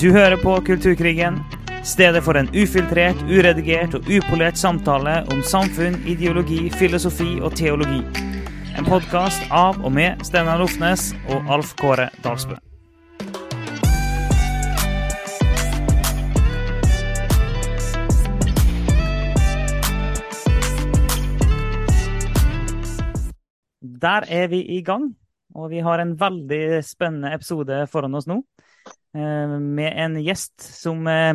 Du hører på Kulturkrigen, stedet for en ufiltrert, uredigert og upolert samtale om samfunn, ideologi, filosofi og teologi. En podkast av og med Steinar Lofnes og Alf Kåre Dalsbø. Der er vi i gang, og vi har en veldig spennende episode foran oss nå. Eh, Med en gjest som eh,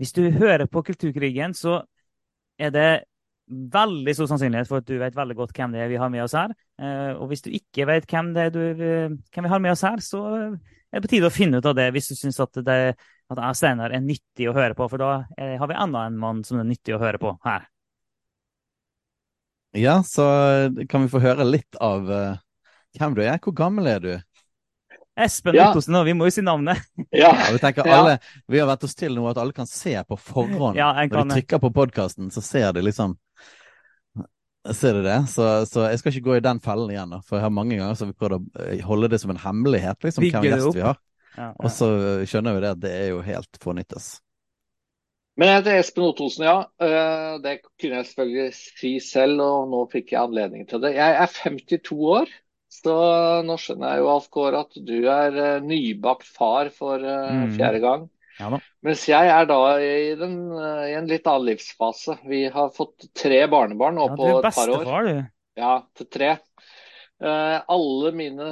Hvis du hører på Kulturkrigen, så er det veldig stor sannsynlighet for at du vet veldig godt hvem det er vi har med oss her. Eh, Og hvis du ikke vet hvem, det du, hvem vi har med oss her, så er det på tide å finne ut av det hvis du syns at, det, at jeg Steinar er nyttig å høre på, for da har vi enda en mann som er nyttig å høre på her. Ja, så kan vi få høre litt av uh, hvem du er. Hvor gammel er du? Espen Ja. Ottosen, vi må jo si navnet. Ja, Ja, vi tenker alle, vi har vært oss til nå at alle kan se på forhånd. Ja, Når de trykker på podkasten, så ser de liksom Ser de det? Så, så jeg skal ikke gå i den fellen igjen, da. For jeg har mange ganger så har vi prøvd å eh, holde det som en hemmelighet, liksom, hvem gjest vi har. Ja, Og så skjønner vi det at det er jo helt fornyttes. Men jeg heter Espen Ottosen, ja. Eh, Det kunne jeg selvfølgelig si selv, og nå fikk jeg anledning til det. Jeg er 52 år, så nå skjønner jeg jo Alf Kåre at du er uh, nybakt far for Mm. fjerde gang. Ja. Mens jeg er da i, den, uh, i en litt annen livsfase. Vi har fått tre barnebarn nå Ja, på et par år. Far, du. Ja, til tre. Alle mine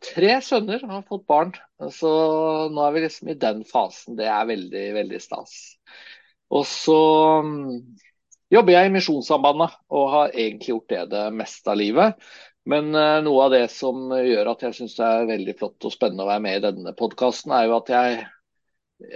tre sønner har fått barn, så nå er vi liksom i den fasen. Det er veldig, veldig stas. Og så um, jobber jeg i Misjonssambandet og har egentlig gjort det det meste av livet. Men eh, noe av det som gjør at jeg syns det er veldig flott og spennende å være med i denne podkasten, er jo at jeg,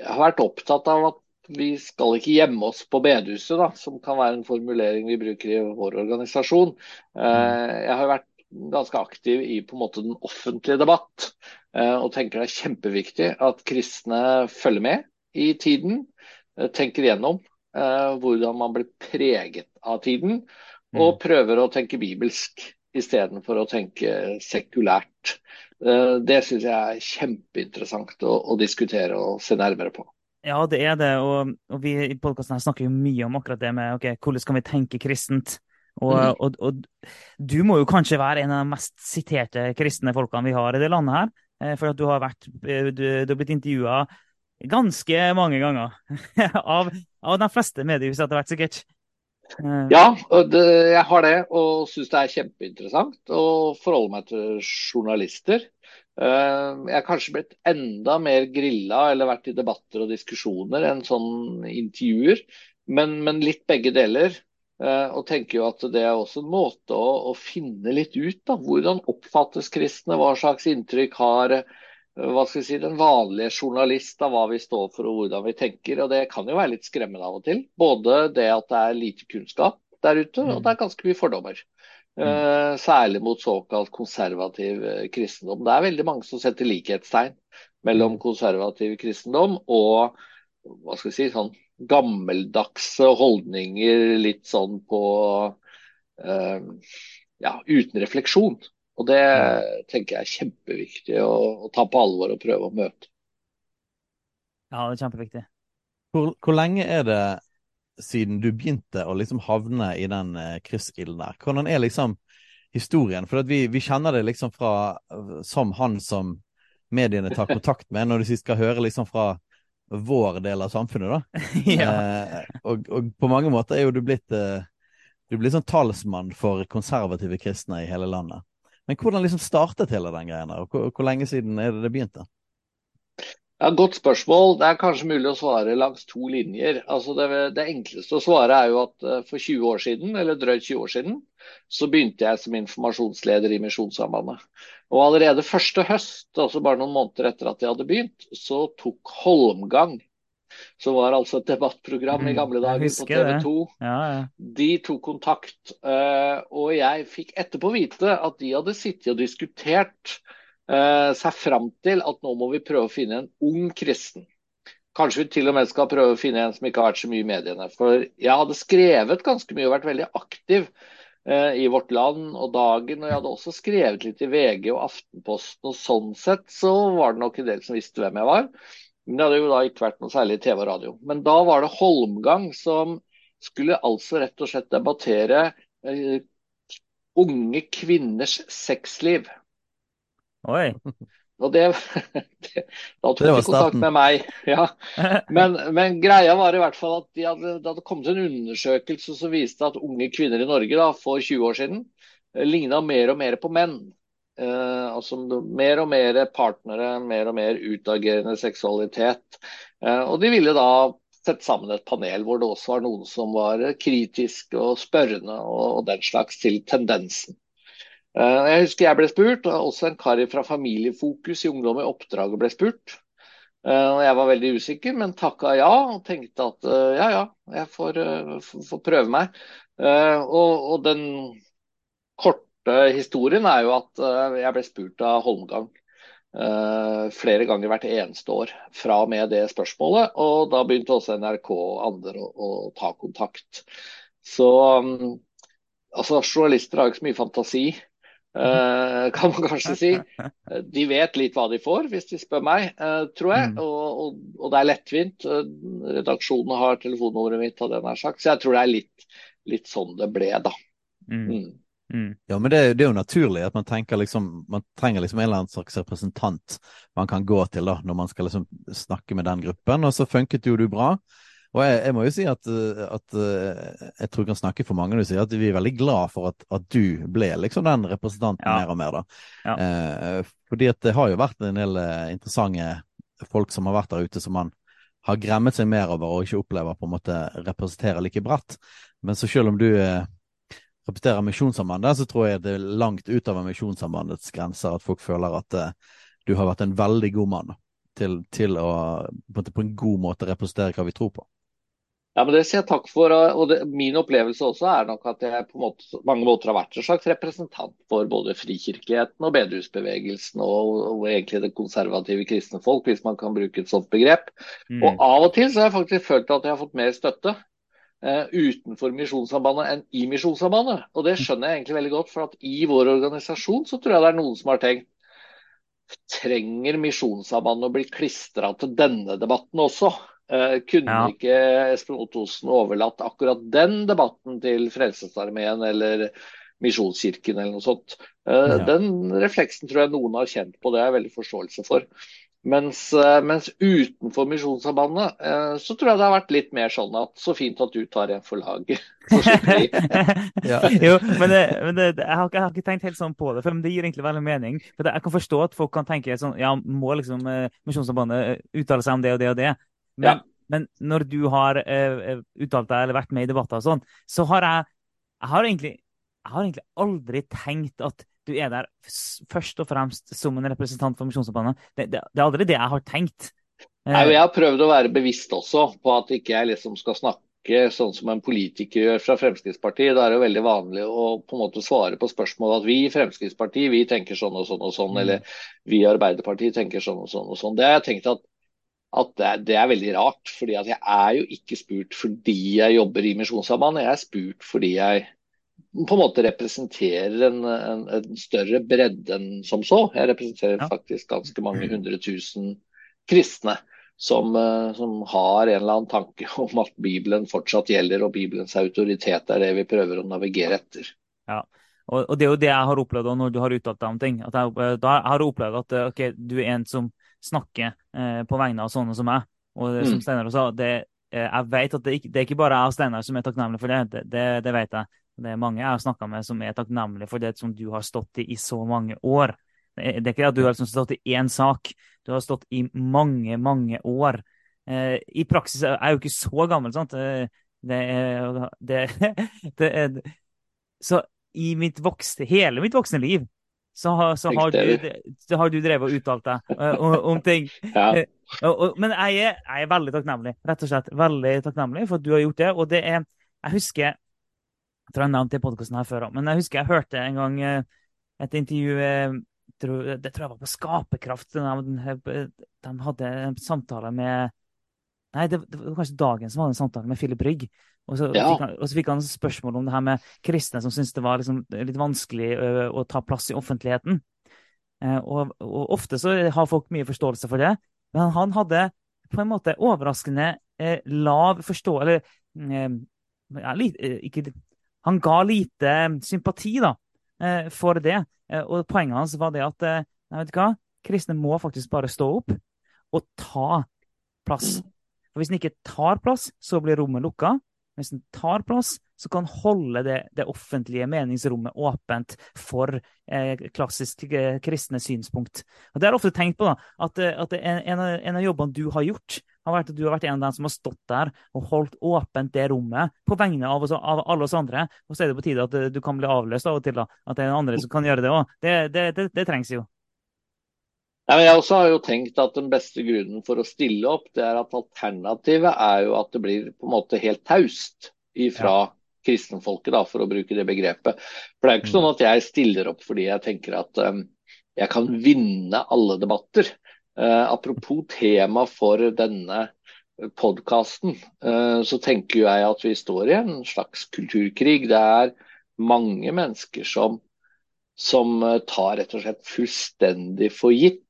har vært opptatt av at vi skal ikke gjemme oss på bedehuset, da, som kan være en formulering vi bruker i vår organisasjon. Eh, Jeg har vært ganske aktiv i på en måte den offentlige debatt, eh, og tenker det er kjempeviktig at kristne følger med i tiden, tenker gjennom eh, hvordan man blir preget av tiden, og prøver å tenke bibelsk istedenfor å tenke sekulært. Eh, Det syns jeg er kjempeinteressant å, å diskutere og se nærmere på. Ja, det er det. Og, og vi i podkasten snakker jo mye om akkurat det med ok, hvordan skal vi tenke kristent. Og, mm. og, og du må jo kanskje være en av de mest siterte kristne folkene vi har i det landet her. eh, For at du har, vært, eh, du, du har blitt intervjua ganske mange ganger. av, av de fleste mediehus etter hvert, sikkert. Eh, Ja, det, jeg har det, og syns det er kjempeinteressant å forholde meg til journalister. Eh, Jeg har kanskje blitt enda mer grilla eller vært i debatter og diskusjoner enn sånn intervjuer, men, men litt begge deler. Eh, Og tenker jo at det er også en måte å, å finne litt ut da. Hvordan oppfattes kristne, hva slags inntrykk har hva skal vi si, den vanlige journalist av hva vi står for og hvordan vi tenker. Og det kan jo være litt skremmende av og til. Både det at det er lite kunnskap der ute, og det er ganske mye fordommer. Uh, særlig mot såkalt konservativ eh, kristendom. Det er veldig mange som setter likhetstegn mellom konservativ kristendom og hva skal vi si, sånn gammeldagse holdninger litt sånn på uh, ja, uten refleksjon. Og det tenker jeg er kjempeviktig å, å ta på alvor og prøve å møte. ja, det er kjempeviktig. Hvor, hvor lenge er det siden du begynte å liksom havne i den eh, kryssilden der? Hvordan er liksom historien? For at vi, vi kjenner det liksom fra som han som mediene tar kontakt med, når de skal høre liksom fra vår del av samfunnet, da. ja. Eh, og, og på mange måter er jo du blitt eh, Du blir sånn talsmann for konservative kristne i hele landet. Men hvordan liksom startet hele den greia og hvor, hvor lenge siden er det det begynte? Ja, Godt spørsmål. Det er kanskje mulig å svare langs to linjer. Altså det, det enkleste å svare er jo at eh, for 20 år siden, eller drøyt 20 år siden, så begynte jeg som informasjonsleder i Misjonssambandet. Og allerede første høst, altså bare noen måneder etter at jeg hadde begynt, så tok Holmgang, som var altså et debattprogram i Mm, gamle dager på. TV 2, Ja, ja. de tok kontakt, eh, og jeg fikk etterpå vite at de hadde sittet og diskutert eh, seg fram til at nå må vi prøve å finne en ung kristen. Kanskje vi til og med skal prøve å finne en som ikke har vært så mye i mediene. For jeg hadde skrevet ganske mye og vært veldig aktiv eh, i Vårt Land og Dagen. Og jeg hadde også skrevet litt i VG og Aftenposten, og sånn sett så var det nok en del som visste hvem jeg var. Men det hadde jo da ikke vært noe særlig TV og radio. Men da var det Holmgang som skulle altså rett og slett debattere eh, unge kvinners sexliv. Oi. Og det, det Da tok de kontakt med meg. Ja. Men, men, greia var i hvert fall at de hadde, det hadde kommet en undersøkelse som viste at unge kvinner i Norge da, for 20 år siden eh, ligna mer og mer på menn. Eh, altså mer og mer partnere, mer og mer utagerende seksualitet. Eh, og de ville da sette sammen et panel hvor det også var noen som var kritiske og spørrende og, den slags til tendensen. Eh, jeg husker jeg ble spurt, og også en kar fra Familiefokus i Ungdom i oppdraget ble spurt. Og jeg var veldig usikker, men takka ja og tenkte at ja, ja, jeg får, får prøve meg. Og, og, den korte historien er jo at jeg ble spurt av Holmgang flere ganger hvert eneste år fra og med det spørsmålet. Og da begynte også NRK og andre å, å ta kontakt. Så mm, altså, journalister har jo ikke så mye fantasi. Uh, kan man kanskje si. De vet litt hva de får, hvis de spør meg, uh, tror jeg. Mm. Og, og, og, det er lettvint. Redaksjonen har telefonnummeret mitt, og den er sagt, så jeg tror det er litt, litt sånn det ble, da. Mm. Mm. Mm. Ja, men det, det, er jo naturlig at man tenker liksom Man trenger liksom en eller annen slags representant man kan gå til da, når man skal liksom snakke med den gruppen, og så funket jo du bra. Og jeg, jeg, må jo si at, at, eh, jeg tror jeg kan snakke for mange når du sier at vi er veldig glad for at, at du ble liksom den representanten ja. mer og mer. da. Ja. Eh, fordi at det har jo vært en del eh, interessante folk som har vært der ute som man har gremmet seg mer over og ikke opplever på en måte representerer like bratt. Men så selv om du eh, representerer Misjonssambandet, så tror jeg det er langt utover Misjonssambandets grenser at folk føler at uh, du har vært en veldig god mann til, til å på en, på en god måte representere hva vi tror på. Ja, men Det sier jeg takk for. og det, Min opplevelse også er nok at jeg på måte, mange måter har vært en slags representant for både frikirkeligheten og bedehusbevegelsen og, og, egentlig det konservative kristne folk, hvis man kan bruke et sånt begrep. Mm. Og Av og til så har jeg faktisk følt at jeg har fått mer støtte utenfor Misjonssambandet enn i Misjonssambandet. Og det skjønner jeg egentlig veldig godt, for at i vår organisasjon så tror jeg det er noen som har tenkt trenger Misjonssambandet å bli klistra til denne debatten også? Uh, kunne ja. ikke Espen Ottosen overlatt akkurat den debatten til Frelsesarmeen eller Misjonskirken eller noe sånt? Uh, ja. Den refleksen tror jeg noen har kjent på, det er jeg veldig forståelse for. Mens, uh, mens utenfor Misjonssambandet så tror jeg det har vært litt mer sånn at så fint at du tar en for laget. ja. jo, men, det, men det, jeg, har, jeg, har, ikke tenkt helt sånn på det, for det gir egentlig veldig mening. For det, Jeg kan forstå at folk kan tenke sånn, ja, må liksom Misjonssambandet uttale seg om det og det og det. Men, ja. men når du har eh, uttalt deg eller vært med i debatter og sånn, så har jeg, jeg har egentlig, jeg har egentlig aldri tenkt at du er der først og fremst som en representant for Misjonssambandet. Det, det, det, er aldri det jeg har tenkt. Nei, jeg har prøvd å være bevisst også på at ikke jeg liksom skal snakke sånn som en politiker gjør fra Fremskrittspartiet. Det er jo veldig vanlig å på en måte svare på spørsmål at vi i Fremskrittspartiet vi tenker sånn og sånn og sånn, mm. eller vi i Arbeiderpartiet tenker sånn og sånn og sånn. Det har jeg tenkt at at det er, det er, veldig rart. fordi jeg er jo ikke spurt fordi jeg jobber i Misjonssambandet, jeg er spurt fordi jeg på en måte representerer en, en, en større bredde enn som så. Jeg representerer ja. faktisk ganske mange hundre tusen kristne som, eh, som, har en eller annen tanke om at Bibelen fortsatt gjelder, og Bibelens autoritet er det vi prøver å navigere etter. Ja, og, og det er jo det jeg har opplevd når du har uttalt deg om ting. at jeg, Da har jeg opplevd at okay, du er en som snakker eh, på vegne av sånne som meg. Og det, som mm. Steinar sa, det, eh, jeg vet at det, ikke, det er ikke bare jeg og Steinar som er takknemlige for det. Det, det, det vet jeg. Det er mange jeg har snakka med som er takknemlige for det som du har stått i i så mange år. Det er ikke at du har liksom stått i én sak, du har stått i mange, mange år. Eh, I praksis er jeg jo ikke så gammel, sant. Eh, det er, det, det er Så i mitt vokste, hele mitt voksne liv så, så, har, du, så har, du, drevet og uttalt deg uh, om, om, ting. Ja. Men jeg er, jeg er, veldig takknemlig, rett og slett. Veldig takknemlig for at du har gjort det. Og det er Jeg husker Jeg tror jeg nevnte det i podkasten her før òg, men jeg husker jeg hørte en gang uh, et intervju Det tror jeg var på Skaperkraft. De, de hadde en samtale med Nei, det, var kanskje Dagen som hadde en samtale med Philip Rygg. Og så, ja. fikk han, og så, fikk han, spørsmål om det her med kristne som syntes det var liksom litt vanskelig å, å ta plass i offentligheten. Eh, og, og, ofte så har folk mye forståelse for det, men han hadde på en måte overraskende eh, lav forståelse Eller eh, ja, litt, eh, ikke, Han ga lite sympati da, eh, for det. og poenget hans var det at nei, vet du hva? kristne må faktisk bare stå opp og ta plass. For Hvis en ikke tar plass, så blir rommet lukka. Hvis en tar plass, så kan holde det, det offentlige meningsrommet åpent for eh, klassisk eh, kristne synspunkt. Og Det har jeg ofte tenkt på. da, At, eh, at en, en, av, jobbene du har gjort, vært at du har vært en av dem som har stått der og holdt åpent det rommet på vegne av, oss, av alle oss andre. Og så er det på tide at eh, du kan bli avløst av og til. da, At det er en andre som kan gjøre det òg. Det, det, det, det trengs jo. Ja, jeg også har jo tenkt at den beste grunnen for å stille opp, det er at alternativet er jo at det blir på en måte helt taust ifra ja. kristenfolket, da, for å bruke det begrepet. For det er jo ikke sånn mm. at jeg stiller opp fordi jeg tenker at um, jeg kan vinne alle debatter. Uh, apropos tema for denne podkasten, uh, så tenker jeg at vi står i en slags kulturkrig. Det er mange mennesker som som uh, tar rett og slett fullstendig for gitt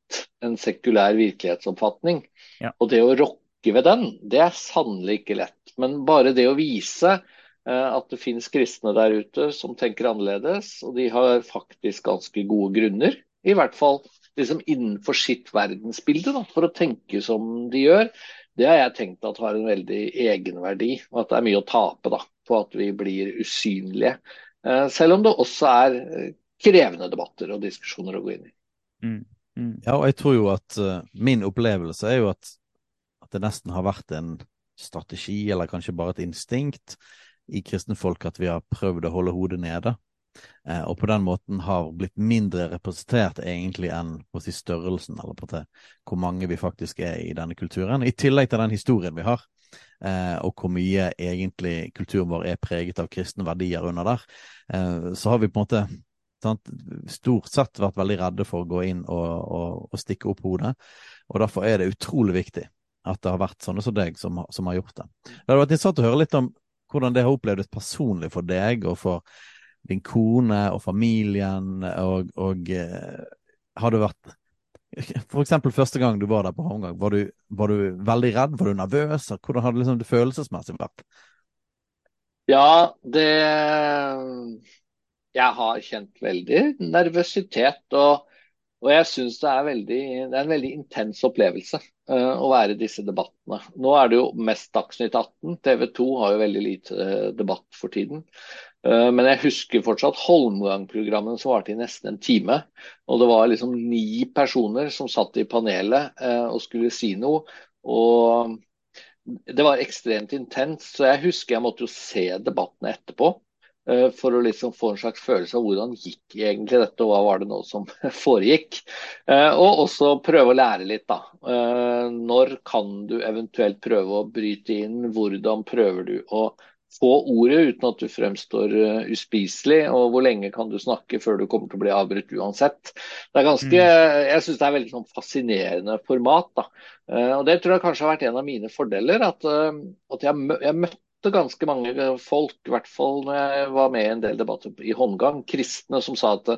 en sekulær virkelighetsoppfatning. Ja. Og det å rokke ved den, det er sannelig ikke lett. Men bare det å vise eh, at det finnes kristne der ute som tenker annerledes, og de har faktisk ganske gode grunner, i hvert fall liksom innenfor sitt verdensbilde, da, for å tenke som de gjør, det har jeg tenkt at har en veldig egenverdi, og at det er mye å tape da, på at vi blir usynlige. Eh, selv om det også er eh, krevende debatter og diskusjoner å gå inn i. Mm. Mm. Ja, og jeg tror jo at uh, min opplevelse er jo at, at, det nesten har vært en strategi, eller kanskje bare et instinkt, i kristne folk at vi har prøvd å holde hodet nede. Uh, og på den måten har blitt mindre representert egentlig enn på si størrelsen, eller på det, hvor mange vi faktisk er i denne kulturen. I tillegg til den historien vi har, uh, og hvor mye egentlig kulturen vår er preget av kristne verdier under der, så har vi på en måte sant? stort sett vært veldig redde for å gå inn og, og, og, stikke opp hodet. Og Derfor er det utrolig viktig at det har vært sånne som deg som, som har gjort det. Det hadde vært interessant å høre litt om hvordan det har opplevdes personlig for deg og for din kone og familien. Og, og eh, har det vært for eksempel første gang du var der på Håndgang, var, var, du veldig redd? Var du nervøs? Hvordan hadde liksom det følelsesmessig vært? Ja, det jeg har kjent veldig nervøsitet. Og, og jeg syns det, det, er en veldig intens opplevelse uh, å være i disse debattene. Nå er det jo mest Dagsnytt 18. TV 2 har jo veldig lite uh, debatt for tiden. Uh, men jeg husker fortsatt Holmgang-programmet som varte i nesten en time. Og det var liksom ni personer som satt i panelet og skulle si noe. Og det var ekstremt intenst, så jeg husker jeg måtte jo se debattene etterpå. Eh, for å liksom få en slags følelse av hvordan gikk egentlig dette, og hva var det nå som foregikk. Eh, og også prøve å lære litt, da. Eh, når kan du eventuelt prøve å bryte inn? Hvordan prøver du å få ordet uten at du fremstår uspiselig? Og hvor lenge kan du snakke før du kommer til å bli avbrutt uansett? Det er ganske, mm. Jeg syns det er veldig sånn fascinerende format. da. Og Det tror jeg kanskje har vært en av mine fordeler. At, at jeg, jeg møtte møtte ganske mange folk, i hvert fall når jeg var med i en del debatter i håndgang, kristne som sa at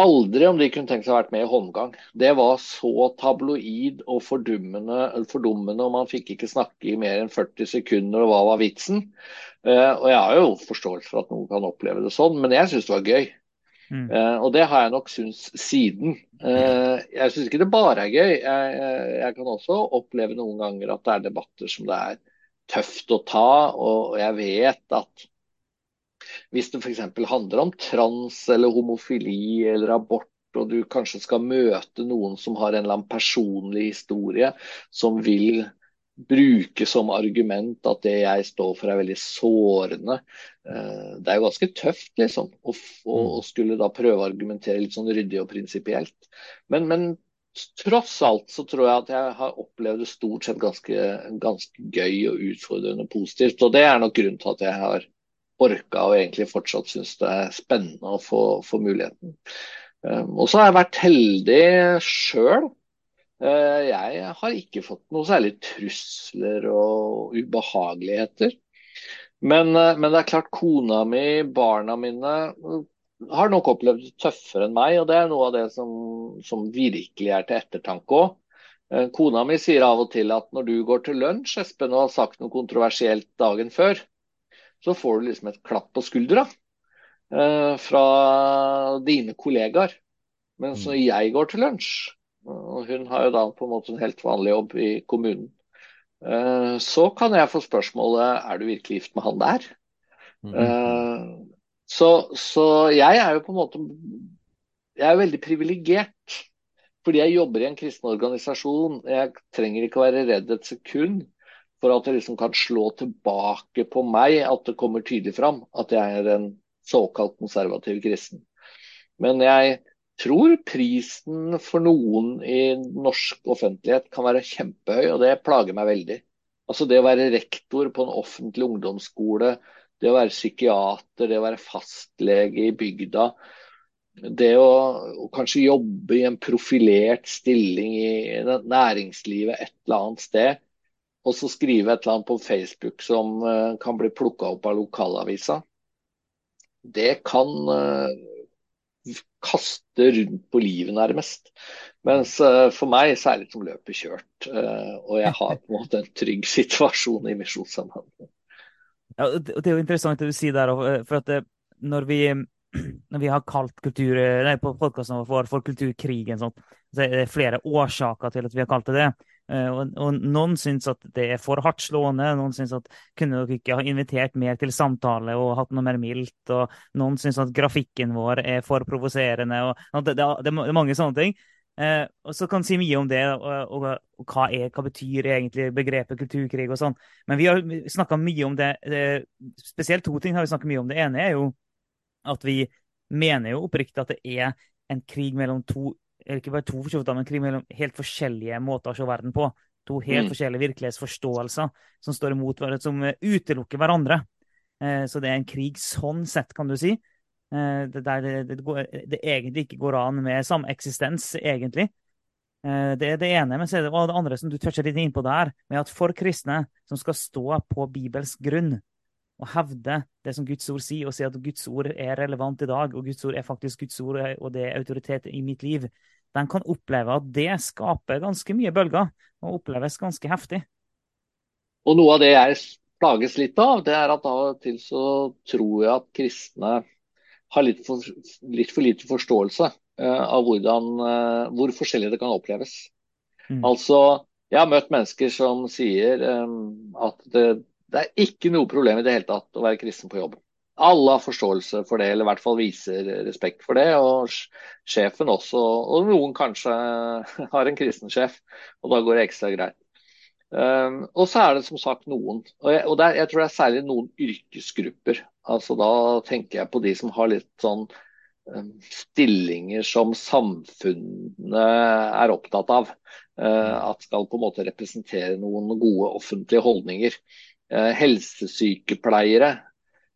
aldri om de kunne tenkt seg å vært med i håndgang. Det var så tabloid og fordummende, fordummende, og man fikk ikke snakke i mer enn 40 sekunder, og hva var vitsen? Uh, og jeg har jo forståelse for at noen kan oppleve det sånn, men jeg syns det var gøy. Mm. Uh, og det har jeg nok syntes siden. Uh, jeg syns ikke det bare er gøy. Jeg, jeg, kan også oppleve noen ganger at det er debatter som det er tøft å ta. Og jeg vet at hvis det f.eks. handler om trans eller homofili eller abort, og du kanskje skal møte noen som har en eller annen personlig historie som vil bruke som argument at det jeg står for er veldig sårende. Eh, det er jo ganske tøft, liksom, å, å mm. skulle da prøve å argumentere litt sånn ryddig og prinsipielt. Men, men, tross alt så tror jeg at jeg har opplevd det stort sett ganske, ganske gøy og utfordrende positivt. Og det er nok grunnen til at jeg har orka og egentlig fortsatt syns det er spennende å få, få muligheten. Um, og så har jeg vært heldig sjøl. Uh, jeg har ikke fått noe særlig trusler og ubehageligheter. Men, uh, men, det er klart, kona mi, barna mine har nok opplevd det tøffere enn meg, og det er noe av det som, som virkelig er til ettertanke òg. Eh, kona mi sier av og til at når du går til lunsj Espen, og har sagt noe kontroversielt dagen før, så får du liksom et klapp på skuldra eh, fra dine kollegaer. Mens når jeg går til lunsj, og hun har jo da på en måte en helt vanlig jobb i kommunen, eh, så kan jeg få spørsmålet er du virkelig gift med han der? Mm Eh, så, så jeg er jo på en måte Jeg er veldig privilegert fordi jeg jobber i en kristen organisasjon. Jeg trenger ikke å være redd et sekund for at det liksom kan slå tilbake på meg, at det kommer tydelig fram at jeg er en såkalt konservativ kristen. Men jeg tror prisen for noen i norsk offentlighet kan være kjempehøy, og det plager meg veldig. Altså Det å være rektor på en offentlig ungdomsskole, det å være psykiater, det å være fastlege i bygda, det å, å, kanskje jobbe i en profilert stilling i næringslivet et eller annet sted, og så skrive et eller annet på Facebook som uh, kan bli plukka opp av lokalavisa, det kan uh, kaste rundt på livet, nærmest. Mens uh, for meg så er det som løpet kjørt. og jeg har på en måte en trygg situasjon i Misjonssambandet. Ja, det er jo interessant det du sier der, for at når vi når vi har kalt kultur, nei, på podkasten vår for kulturkrigen, sånn, så er det flere årsaker til at vi har kalt det det. Eh, og, og noen syns at det er for hardtslående, noen syns at kunne dere ikke ha invitert mer til samtale og hatt noe mer mildt, og noen syns at grafikken vår er for provoserende, og det, det, det, er mange sånne ting. Eh, og så kan si mye om det, og, og, og hva, er, hva, betyr egentlig begrepet kulturkrig og sånn. Men vi har snakka mye om det. Eh, spesielt to ting har vi snakket mye om. Det ene er jo at vi mener jo oppriktig at det er en krig mellom to eller ikke bare to men en krig mellom helt forskjellige måter å se verden på. To helt mm. forskjellige virkelighetsforståelser som står imot hverandre, som utelukker hverandre. Eh, så det er en krig sånn sett, kan du si. Eh, det, der det, det, går, det, egentlig ikke går an med sameksistens, egentlig. Eh, det er det ene. Men så er det, det andre som du toucher litt innpå der, med at for kristne som skal stå på Bibels grunn, og hevde det som Guds ord sier, og si at Guds ord er relevant i dag, og Guds ord er faktisk Guds ord, og det er autoritet i mitt liv, den kan oppleve at det skaper ganske mye bølger, og oppleves ganske heftig. Og noe av det jeg plages litt av, det er at av og til så tror jeg at kristne har litt for, litt for lite forståelse uh, av hvordan, uh, hvor forskjellig det kan oppleves. Mm. Altså, jeg har møtt mennesker som sier um, at det, det er ikke noe problem i det hele tatt å være kristen på jobb. Alle har forståelse for det, eller i hvert fall viser respekt for det. Og sjefen også. Og noen kanskje har en kristen sjef, og da går det ekstra greit. Um, og så er det som sagt noen, og, jeg, og der, jeg, tror det er særlig noen yrkesgrupper. altså Da tenker jeg på de som har litt sånn um, stillinger som samfunnet er opptatt av. Uh, at skal på en måte representere noen gode offentlige holdninger. Uh, helsesykepleiere,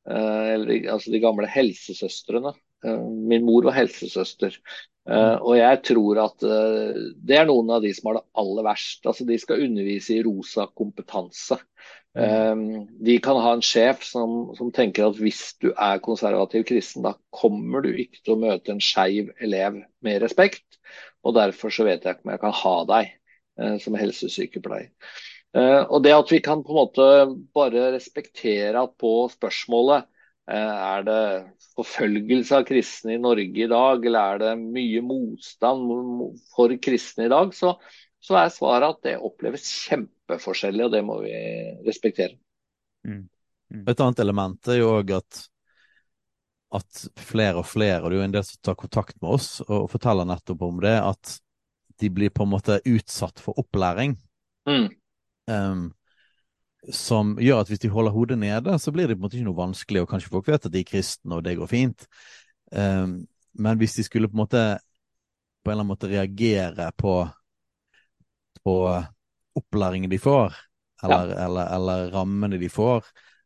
altså de gamle helsesøstrene. Eh, min mor var helsesøster. Og jeg tror at det er noen av de som har det aller verst. Altså De skal undervise i rosa kompetanse. De kan ha en sjef som, som tenker at hvis du er konservativ kristen, da kommer du ikke til å møte en skeiv elev med respekt. Og derfor så vet jeg ikke om jeg kan ha deg som helsesykepleier. Eh, og det at vi kan på en måte bare respektere at på spørsmålet eh, er det forfølgelse av kristne i Norge i dag, eller er det mye motstand for kristne i dag, så, så er svaret at det oppleves kjempeforskjellig, og det må vi respektere. Mm. Mm. Et annet element er jo òg at, at flere og flere, og det er jo en del som tar kontakt med oss og forteller nettopp om det, at de blir på en måte utsatt for opplæring. Mm um, som gjør at hvis de holder hodet nede, så blir det på en måte ikke noe vanskelig, og kanskje folk vet at de er kristne, og det går fint. Um, men hvis de skulle på en måte på en eller annen måte reagere på, på opplæringen de får, eller, ja. eller, eller rammene de får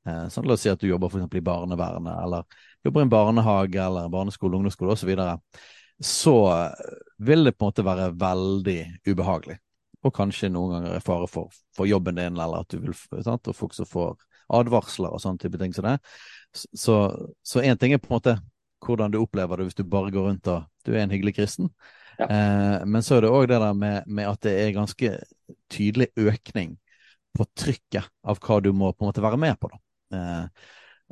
eh, sånn, La oss si at du jobber for eksempel i barnevernet, eller jobber i en barnehage eller barneskole, ungdomsskole osv. Så, videre, så vil det på en måte være veldig ubehagelig og kanskje noen ganger er fare for, for jobben din, eller at du vil sant? Og folk som får advarsler og sånne type ting som det. Så én ting er på en måte hvordan du opplever det hvis du bare går rundt og du er en hyggelig kristen. Ja. Eh, men så er det òg det der med, med, at det er ganske tydelig økning på trykket av hva du må på en måte være med på. Eh,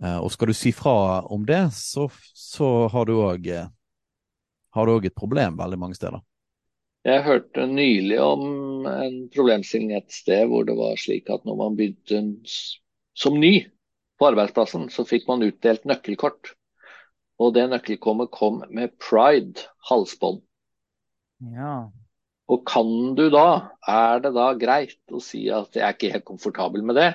eh, og skal du si fra om det, så, så har du òg et problem veldig mange steder. Jeg hørte nylig om en problemstilling et sted hvor det var slik at når man begynte som ny på arbeidsplassen, så fikk man utdelt nøkkelkort. Og det nøkkelkommet kom med pride halsbånd. Ja. Og kan du da, er det da greit å si at jeg er ikke helt komfortabel med det?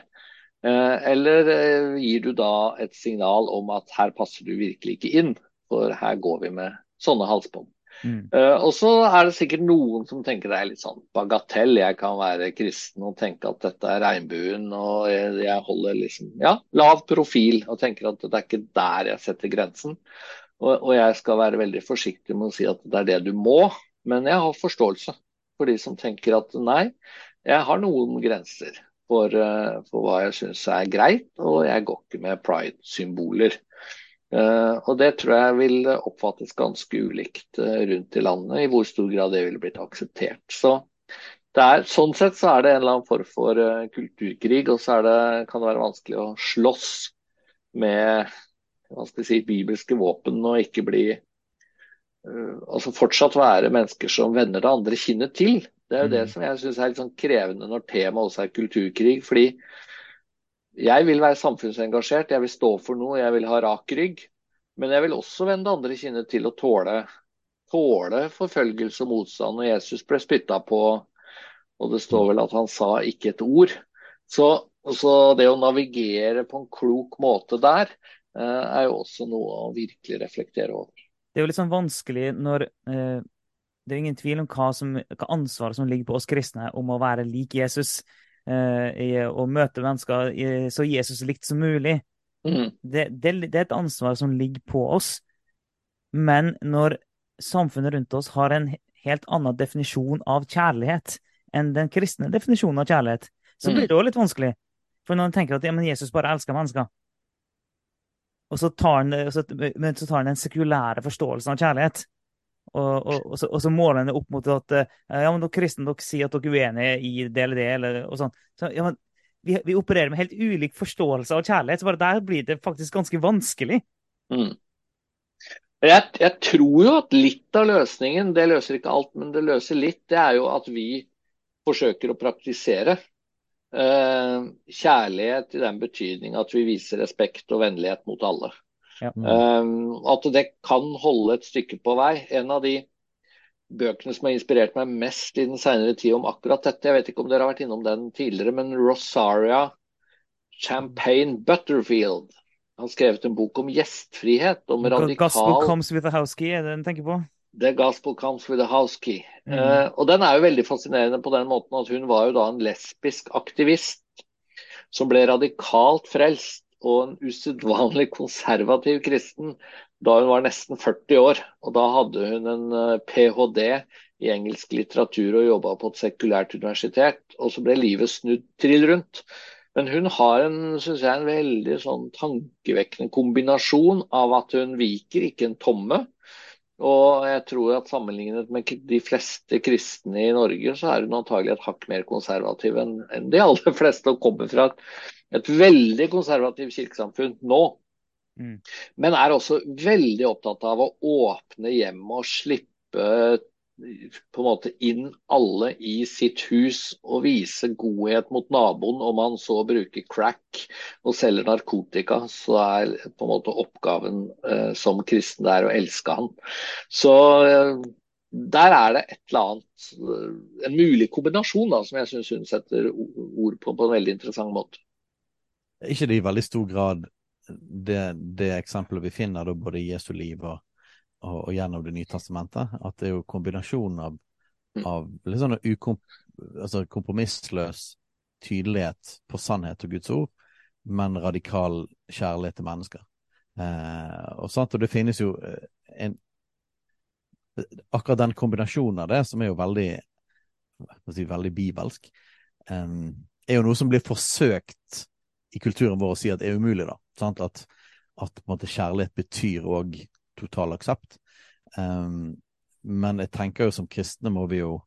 Eh, eller eh, gir du da et signal om at her passer du virkelig ikke inn, for her går vi med sånne halsbånd? Uh, og så er det sikkert noen som tenker det er litt sånn bagatell. Jeg kan være kristen og tenke at dette er regnbuen, og jeg, jeg holder liksom ja, lav profil og tenker at det er ikke der jeg setter grensen. Og, og, jeg skal være veldig forsiktig med å si at det er det du må, men jeg har forståelse for de som tenker at nei, jeg har noen grenser for, uh, for hva jeg syns er greit, og jeg går ikke med pride-symboler. Uh, og Det tror jeg vil oppfattes ganske ulikt uh, rundt i landet, i hvor stor grad det ville blitt akseptert. Så er, Sånn sett så er det en eller annen form for uh, kulturkrig, og så det, kan det være vanskelig å slåss med si, bibelske våpen og ikke bli Altså fortsatt være mennesker som vender det andre kinnet til. Det er jo det mm. som jeg syns er litt sånn krevende når temaet også er kulturkrig. fordi jeg vil være samfunnsengasjert, jeg vil stå for noe, jeg vil ha rak rygg. Men jeg vil også vende andre kinnet til å tåle, tåle forfølgelse og motstand. Og Jesus ble spytta på, og det står vel at han sa ikke et ord. Så, så det å navigere på en klok måte der, eh, er jo også noe å virkelig reflektere over. Det er jo litt sånn vanskelig når eh, Det er ingen tvil om hva, som, hva ansvaret som ligger på oss kristne om å være lik Jesus eh, å møte mennesker så Jesus likt som mulig. Mm. Det, det, det, er et ansvar som ligger på oss. Men når samfunnet rundt oss har en helt annen definisjon av kjærlighet enn den kristne definisjonen av kjærlighet, så blir mm. det òg litt vanskelig. For når en tenker at ja, Jesus bare elsker mennesker, og så tar han, så, men så tar han den sekulære forståelsen av kjærlighet, og, og, og, så, og så måler en opp mot at eh, ja, men dere kristne dere sier at dere er uenige i det eller det. Eller, og sånn. Så, ja, men vi, vi, opererer med helt ulik forståelse av kjærlighet. så bare Der blir det faktisk ganske vanskelig. Mm. Jeg, jeg, tror jo at litt av løsningen, det løser ikke alt, men det løser litt, det er jo at vi forsøker å praktisere eh, kjærlighet i den betydning at vi viser respekt og vennlighet mot alle. Ja. Um, at det kan holde et stykke på vei. En av de bøkene som har inspirert meg mest i den senere tid om akkurat dette, jeg vet ikke om dere har vært innom den tidligere, men Rosaria Champagne Butterfield Han skrevet en bok om gjestfrihet. Om radikal Gospel comes with a house key, er det den tenker på? The Gospel Comes with a House Key. Mm. Uh, og Den er jo veldig fascinerende på den måten at hun var jo da en lesbisk aktivist som ble radikalt frelst og en usedvanlig konservativ kristen da hun var nesten 40 år. Og da hadde hun en eh, ph.d. i engelsk litteratur og jobba på et sekulært universitet. Og så ble livet snudd trill rundt. Men hun har en, synes jeg, en veldig sånn tankevekkende kombinasjon av at hun viker ikke en tomme. Og jeg tror at sammenlignet med de fleste kristne i Norge, så er hun antagelig et hakk mer konservativ enn de aller fleste, og kommer fra et et veldig konservativt kirkesamfunn nå. Mm. Men er også veldig opptatt av å åpne hjemmet og slippe på en måte inn alle i sitt hus og vise godhet mot naboen. Om han så bruker crack og selger narkotika, så er på en måte oppgaven eh, som kristen er å elske han. Så eh, der er det et eller annet, en mulig kombinasjon da, som jeg syns hun setter ord på på en veldig interessant måte ikke det i veldig stor grad det, det eksempelet vi finner da både i Jesu liv og, og, og, gjennom Det nye testamentet? At det er jo kombinasjonen av, mm. av litt sånn ukom, altså kompromissløs tydelighet på sannhet og Guds ord, men radikal kjærlighet til mennesker. Eh, og, sant? og det finnes jo eh, en Akkurat den kombinasjonen av det, som er jo veldig, si, veldig bibelsk, eh, er jo noe som blir forsøkt i kulturen vår å si at det er umulig, da. Sant? At, at måte, kjærlighet betyr òg total aksept. Um, men jeg tenker jo som kristne må vi jo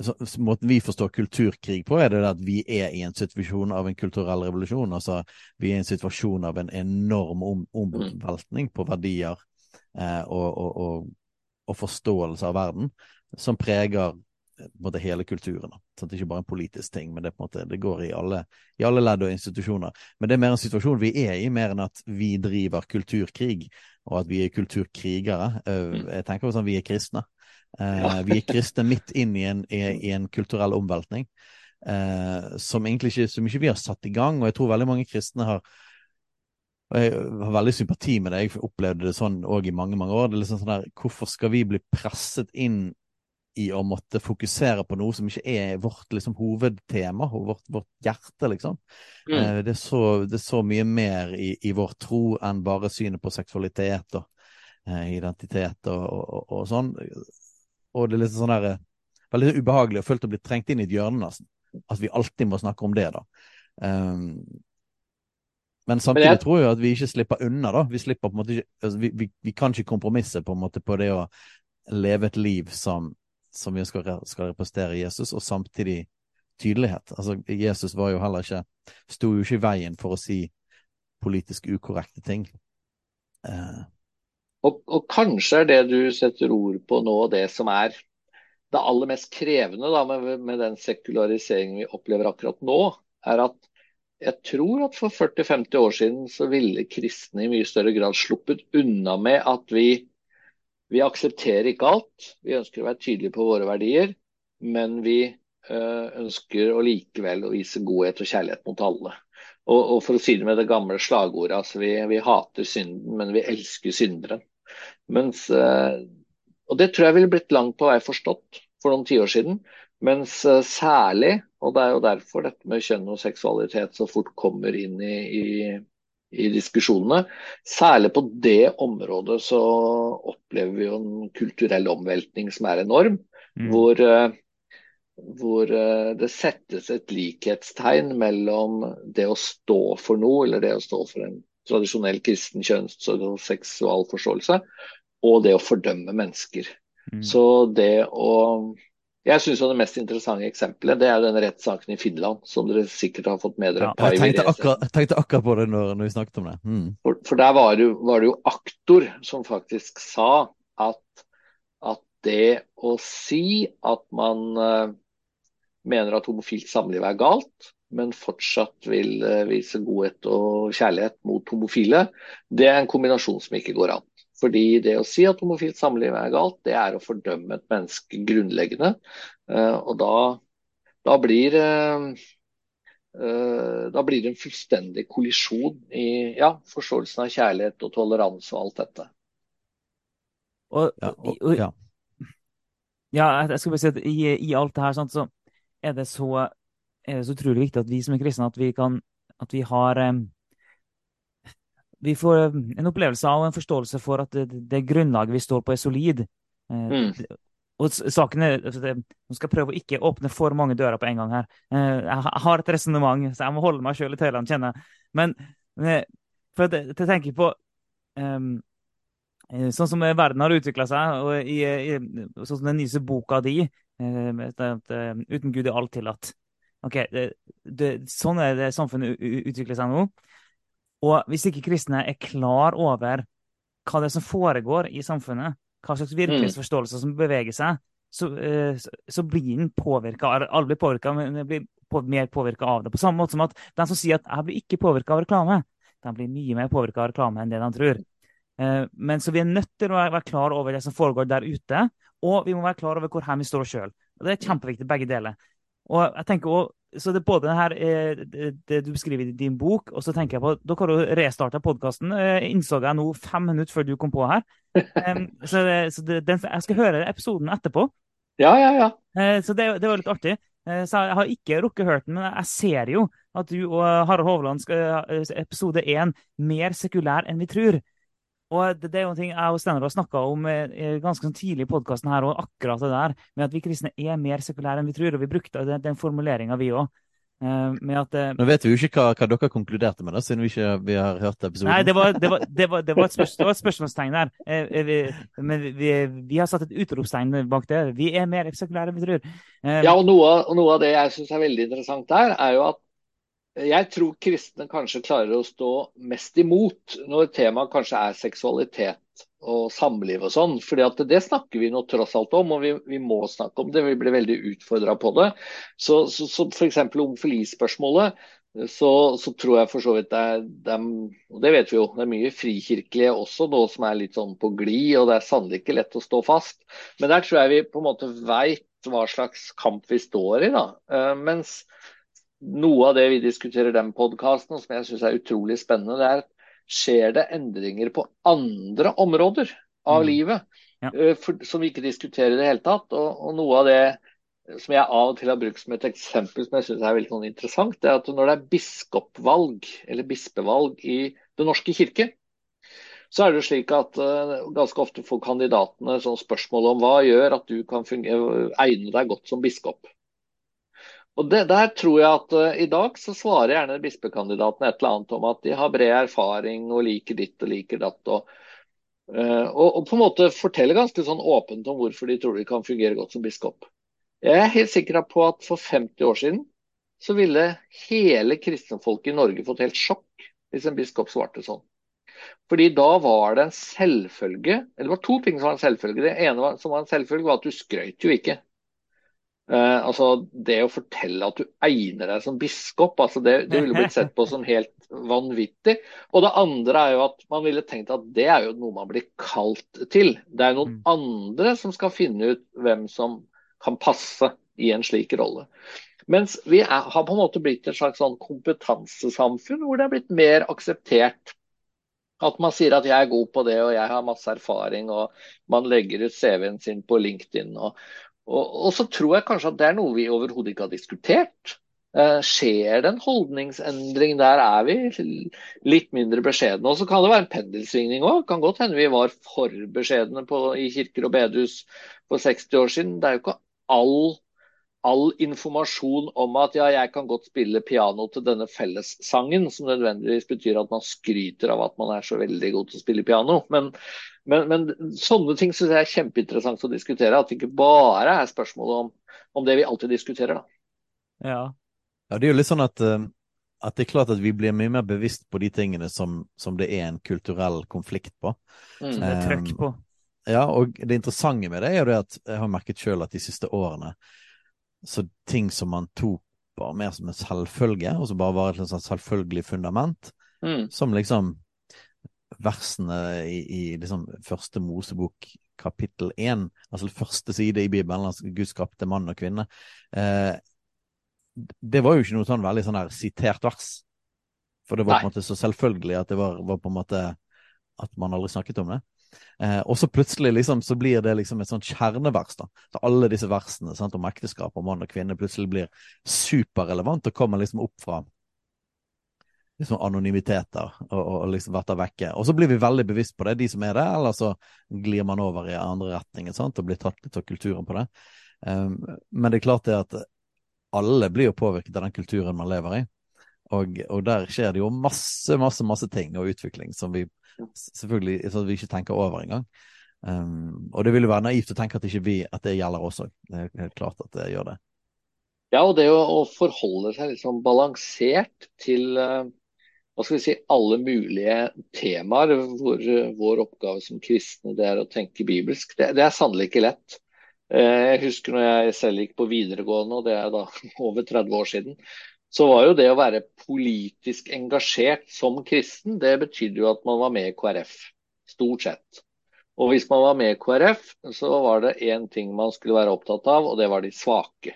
så, Måten vi forstår kulturkrig på, er det at vi er i en situasjon av en kulturell revolusjon. altså Vi er i en situasjon av en enorm om, omveltning på verdier eh, og, og, og, og, forståelse av verden, som preger måte, hele kulturen. Sånn, det er ikke bare en politisk ting, men det, måte, det går i alle, i alle, ledd og institusjoner. Men det er mer en situasjon vi er i, mer enn at vi driver kulturkrig, og at vi er kulturkrigere. Eh, mm. Jeg tenker sånn vi er kristne. Uh, vi er kristne midt inn i en, i, en kulturell omveltning uh, som egentlig ikke, som ikke vi har satt i gang. Og jeg tror veldig mange kristne har og Jeg har veldig sympati med det. Jeg opplevde det sånn òg i mange mange år. det er liksom sånn der, Hvorfor skal vi bli presset inn i å måtte fokusere på noe som ikke er vårt liksom, hovedtema, og vårt, vårt hjerte, liksom? Mm. Uh, det, er så, det, er så, mye mer i, i, vår tro enn bare synet på seksualitet og identitet og, og, og sånn. Og det er litt sånn der, eh, veldig ubehagelig og følt å bli trengt inn i et hjørne, nesten. At vi alltid må snakke om det, da. Um, men samtidig men jeg... tror jeg at vi ikke slipper unna, da. Vi, slipper på en måte ikke, altså, vi, vi, vi, kan ikke kompromisse på en måte på det å leve et liv som, som vi skal, skal representere Jesus, og samtidig tydelighet. Altså, Jesus var jo heller ikke Sto jo ikke i veien for å si politisk ukorrekte ting. Eh. og, og, kanskje er det du setter ord på nå, det som er det aller mest krevende da, med, med, den sekulariseringen vi opplever akkurat nå, er at jeg tror at for 40-50 år siden så ville kristne i mye større grad sluppet unna med at vi, vi aksepterer ikke alt. Vi ønsker å være tydelige på våre verdier, men vi øh, ønsker å likevel å vise godhet og kjærlighet mot alle. Og, og, for å si det med det gamle slagordet, altså vi, vi hater synden, men vi elsker synderen. Mens, eh, og det tror jeg ville blitt langt på vei forstått for noen tiår siden. Mens eh, særlig, og det er jo derfor dette med kjønn og seksualitet så fort kommer inn i, i, i diskusjonene, særlig på det området så opplever vi jo en kulturell omveltning som er enorm. Mm. Hvor eh, hvor eh, det settes et likhetstegn mellom det å stå for noe, eller det å stå for en tradisjonell kristen kjønns- og seksualforståelse, og det å fordømme mennesker. Mm. Så det å Jeg syns det mest interessante eksempelet det er den rettssaken i Finland, som dere sikkert har fått med dere. Ja, jeg, tenkte akkurat, tenkte akkurat på det når, når vi snakket om det. Mm. For, for, der var det, var det, jo aktor som faktisk sa at, at det å si at man uh, mener at homofilt samliv er galt, men fortsatt vil uh, vise godhet og kjærlighet mot homofile, det er en kombinasjon som ikke går an. Fordi det å si at homofilt samliv er galt, det er å fordømme et menneske grunnleggende. Uh, og da, da blir uh, da blir det en fullstendig kollisjon i ja, forståelsen av kjærlighet og toleranse og alt dette. Og, og, og, ja. ja, jeg skal bare si at i, i alt det her, sånn, så er det så, er det så utrolig viktig at vi som er kristne, at vi, kan, at vi har Vi får en opplevelse av og en forståelse for at det, det grunnlaget vi står på, er solid. Eh, mm. Og saken er, altså Nå skal jeg prøve å ikke åpne for mange dører på en gang her. Eh, jeg har et resonnement, så jeg må holde meg sjøl i tøylene, kjenner jeg. Men eh, for at jeg tenker på um, Sånn som verden har utvikla seg, og i, i, sånn som den nyeste boka di, Eh, uten Gud er alt tillatt. Ok, det, det, Sånn er det samfunnet utvikler seg nå. Og hvis ikke kristne er klar over hva det er som foregår i samfunnet, hva slags mm. virkelighetsforståelse som beveger seg, så, eh, så blir den påvirka. Alle blir påvirka, men blir mer påvirka av det. På samme måte som at den som sier at 'jeg blir ikke påvirka av reklame', den blir mye mer påvirka av reklame enn det de tror. Eh, men så vi er nødt til å være klar over det som foregår der ute, og vi må være klar over hvor her vi står sjøl. Det er kjempeviktig, begge deler. Og jeg tenker også, så det er både det her, eh, det du beskriver i din bok, og så tenker jeg på Dere har jo restarta podkasten, eh, innså jeg nå fem minutter før du kom på her. så, det, så det, den, jeg skal høre episoden etterpå. Ja, ja, ja. Eh, så det, det var litt artig. Så jeg har ikke rukket hørt den, men jeg ser jo at du og Harald Hovland skal episode én mer sekulær enn vi tror. Og det, det, er jo en ting jeg og Steinar har snakka om eh, ganske sånn tidlig i podkasten her, og akkurat det der med at vi kristne er mer sekulære enn vi tror. Og vi brukte den, den formuleringa, vi òg. At Nå vet vi jo ikke hva, hva dere konkluderte med, da, siden vi ikke vi har hørt episoden. Nei, det var, det var, det var, det var et, spørs, et, spørsmålstegn der. Vi, men vi, vi, har satt et utropstegn bak det. Vi er mer sekulære enn vi tror. Ja, og noe, og noe av det jeg syns er veldig interessant der, er jo at jeg tror kristne kanskje klarer å stå mest imot når temaet kanskje er seksualitet og samliv og sånn. fordi at det snakker vi nå tross alt om, og vi, vi må snakke om det. Vi blir veldig utfordra på det. Så, så, så f.eks. homofilispørsmålet, så, så tror jeg for så vidt det er, det og det vet vi jo, det er mye frikirkelige også nå som er litt sånn på glid, og det er sannelig ikke lett å stå fast. Men der tror jeg vi på en måte veit hva slags kamp vi står i. da. Uh, mens noe av det vi diskuterer i den podkasten, som jeg syns er utrolig spennende, det er skjer det endringer på andre områder av mm. livet ja. Eh, for, som vi ikke diskuterer i det hele tatt. Og, og, noe av det som jeg av og til har brukt som et eksempel som jeg synes er veldig sånn interessant, det er at når det er biskopvalg eller bispevalg i Den norske kirke, så er det slik at uh, ganske ofte får kandidatene sånn spørsmål om hva gjør at du kan fungere, egne deg godt som biskop. Og det, Der tror jeg at uh, i dag så svarer gjerne bispekandidatene et eller annet om at de har bred erfaring og liker ditt og liker datt. Og, uh, og, og, på en måte forteller ganske sånn åpent om hvorfor de tror de kan fungere godt som biskop. Jeg er helt sikker på at for 50 år siden så ville hele kristenfolket i Norge fått helt sjokk hvis en biskop svarte sånn. Fordi da var det en selvfølge, eller det var to ting som var en selvfølge. Det ene som var en selvfølge var at du skrøt jo ikke. Uh, altså Det å fortelle at du egner deg som biskop, altså det, det ville blitt sett på som helt vanvittig. Og det andre er jo at man ville tenkt at det er jo noe man blir kalt til. Det er noen mm. andre som skal finne ut hvem som kan passe i en slik rolle. Mens vi er, har på en måte blitt et slags sånn kompetansesamfunn hvor det er blitt mer akseptert at man sier at jeg er god på det og jeg har masse erfaring, og man legger ut CV-en sin på LinkedIn. Og, og, og, så tror jeg kanskje at det er noe vi overhodet ikke har diskutert. Uh, skjer det en holdningsendring der? Er vi litt mindre beskjedne? Og så kan det være en pendelsvingning òg. Kan godt hende vi var for beskjedne i kirker og bedehus for 60 år siden. Det er jo ikke all, all informasjon om at ja, jeg kan godt spille piano til denne fellessangen, som nødvendigvis betyr at man skryter av at man er så veldig god til å spille piano. Men, men, men sånne ting syns jeg er kjempeinteressant å diskutere. At det ikke bare er spørsmål om, om det vi alltid diskuterer. Da. Ja. ja, det er jo litt sånn at, eh, at det er klart at vi blir mye mer bevisst på de tingene som, som det er en kulturell konflikt på. Mm. Som det er trøkk på. Um, ja, og det interessante med det er jo det at jeg har merket sjøl at de siste årene så ting som man tok bare mer som en selvfølge, og som bare var et sånn selvfølgelig fundament, mm. som liksom versene i, i liksom første Mosebok kapittel én, altså første side i Bibelen, altså Gud skapte mann og kvinne, eh, det var jo ikke noe sånn veldig sånn her sitert vers. For det var Nei. på en måte så selvfølgelig at det var, var, på en måte at man aldri snakket om det. Eh, og så plutselig liksom, så blir det liksom et sånt kjernevers. da. Så alle disse versene sant, om ekteskap og mann og kvinne plutselig blir superrelevant og kommer liksom opp fra liksom anonymiteter og, og liksom vært der vekke. Og så blir vi veldig bevisst på det, de som er det, eller så glir man over i andre retninger sant, og blir tatt litt av kulturen på det. Eh, men det er klart det at alle blir jo påvirket av den kulturen man lever i. Og, og der skjer det jo masse, masse, masse ting og utvikling som vi Selvfølgelig så vi ikke tenker over engang. Um, og det vil jo være naivt å tenke at, ikke vi, at det gjelder også. Det er helt klart at det gjør det. Ja, og det å, forholde seg liksom balansert til uh, hva skal vi si, alle mulige temaer hvor vår oppgave som kristne det er å tenke bibelsk, det, det er sannelig ikke lett. Uh, jeg husker når jeg selv gikk på videregående, og det er da over 30 år siden så var jo det å være politisk engasjert som kristen, det betydde jo at man var med i KrF. Stort sett. Og hvis man var med i KrF, så var det én ting man skulle være opptatt av, og det var de svake.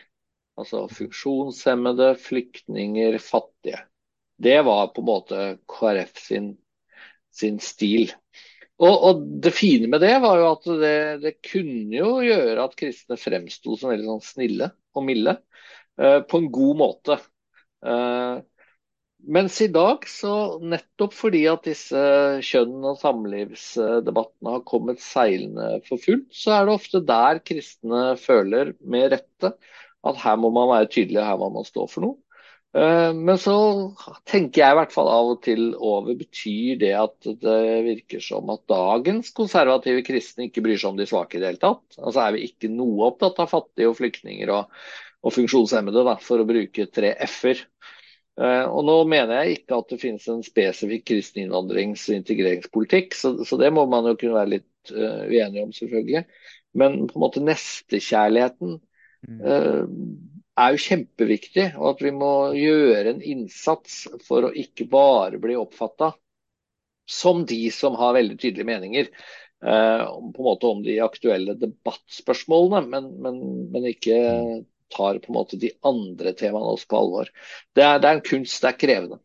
Altså funksjonshemmede, flyktninger, fattige. Det var på en måte KrF sin, sin stil. Og, og, det fine med det var jo at det, det kunne jo gjøre at kristne fremsto som veldig sånn snille og milde. Uh, på en god måte. Eh, mens i dag, så nettopp fordi at disse kjønn- og samlivsdebattene har kommet seilende for fullt, så er det ofte der kristne føler med rette at her må man være tydelig, her må man stå for noe. Eh, men så tenker jeg i hvert fall av og til over betyr det at det virker som at dagens konservative kristne ikke bryr seg om de svake i det hele tatt. Altså Er vi ikke noe opptatt av fattige og flyktninger og, og funksjonshemmede, da, for å bruke tre f-er. Eh, og Nå mener jeg ikke at det finnes en spesifikk kristen innvandrings- og integreringspolitikk, så, så, det må man jo kunne være litt uh, uenig om, selvfølgelig. Men på en måte nestekjærligheten uh, er jo kjempeviktig, og at vi må gjøre en innsats for å ikke bare bli oppfatta som de som har veldig tydelige meninger Uh, på en måte om de aktuelle debattspørsmålene, men, men, men, ikke tar på en måte de andre temaene også på alvor. Det er, det er en kunst, det er krevende.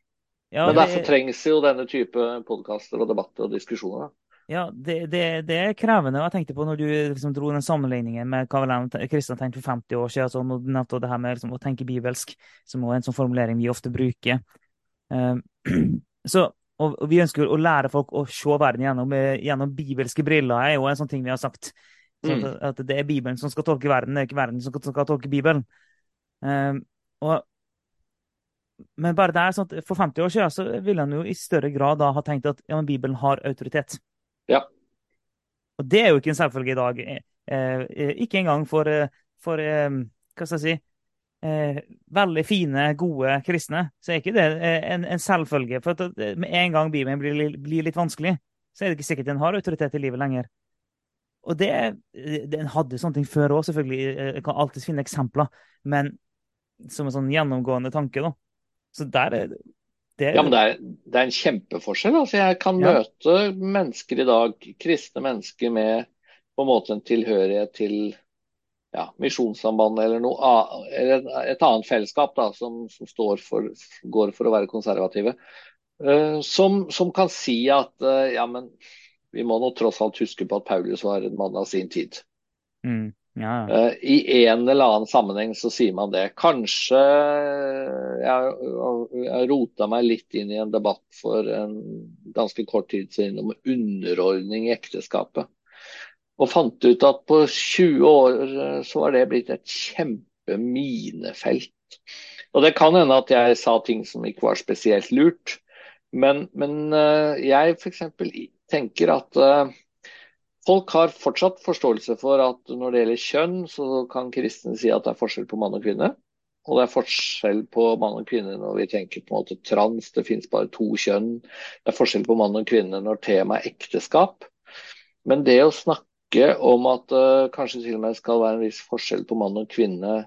Ja, men derfor trengs jo denne type podkaster og debatter og diskusjoner. Da. Ja, det, det, det, er krevende. Jeg tenkte på når du liksom dro den sammenligningen med hva Kristian tenkte for 50 år siden, altså, nettopp det her med liksom, å tenke bibelsk, som er en sånn formulering vi ofte bruker. Uh, så, og, og, Vi ønsker å lære folk å se verden gjennom, eh, gjennom bibelske briller, er jo en sånn ting vi har sagt. Så mm. at, Det er Bibelen som skal tolke verden, det er ikke verden som skal, skal tolke Bibelen. Uh, og men bare der, sånn For 50 år siden så ville han jo i større grad da ha tenkt at ja, Bibelen har autoritet. Ja. Og det er jo ikke en selvfølge i dag. Eh, eh ikke engang for, eh, for eh, hva skal jeg si eh, veldig fine, gode kristne, så er ikke det eh, en, en selvfølge. For at med en gang Bibelen blir, blir, litt vanskelig, så er det ikke sikkert den har autoritet i livet lenger. Og det, Den hadde sånne ting før òg, selvfølgelig. Jeg kan alltid finne eksempler. Men som en sånn gjennomgående tanke, da. Så der er det... Ja, men det er, det er en kjempeforskjell. Altså, jeg kan ja. møte mennesker i dag, kristne mennesker med på en måte en tilhørighet til ja, Misjonssambandet eller, noe, eller et annet fellesskap da, som, som for, går for å være konservative. Uh, som, som, kan si at uh, ja, men vi må nå tross alt huske på at Paulus var en mann av sin tid. Mm. Ja. Uh, I en eller annen sammenheng så sier man det. Kanskje jeg, jeg rota meg litt inn i en debatt for en ganske kort tid siden om underordning i ekteskapet. Og fant ut at på 20 år eh, så var det blitt et kjempeminefelt. Og det kan hende at jeg sa ting som ikke var spesielt lurt. Men, men uh, jeg f.eks. tenker at uh, Folk har fortsatt forståelse for at når det gjelder kjønn, så kan kristne si at det er forskjell på mann og kvinne. Og det er forskjell på mann og kvinne når vi tenker på en måte trans, det finnes bare to kjønn. Det er forskjell på mann og kvinne når temaet er ekteskap. Men det å snakke om at det uh, kanskje til og med skal være en viss forskjell på mann og kvinne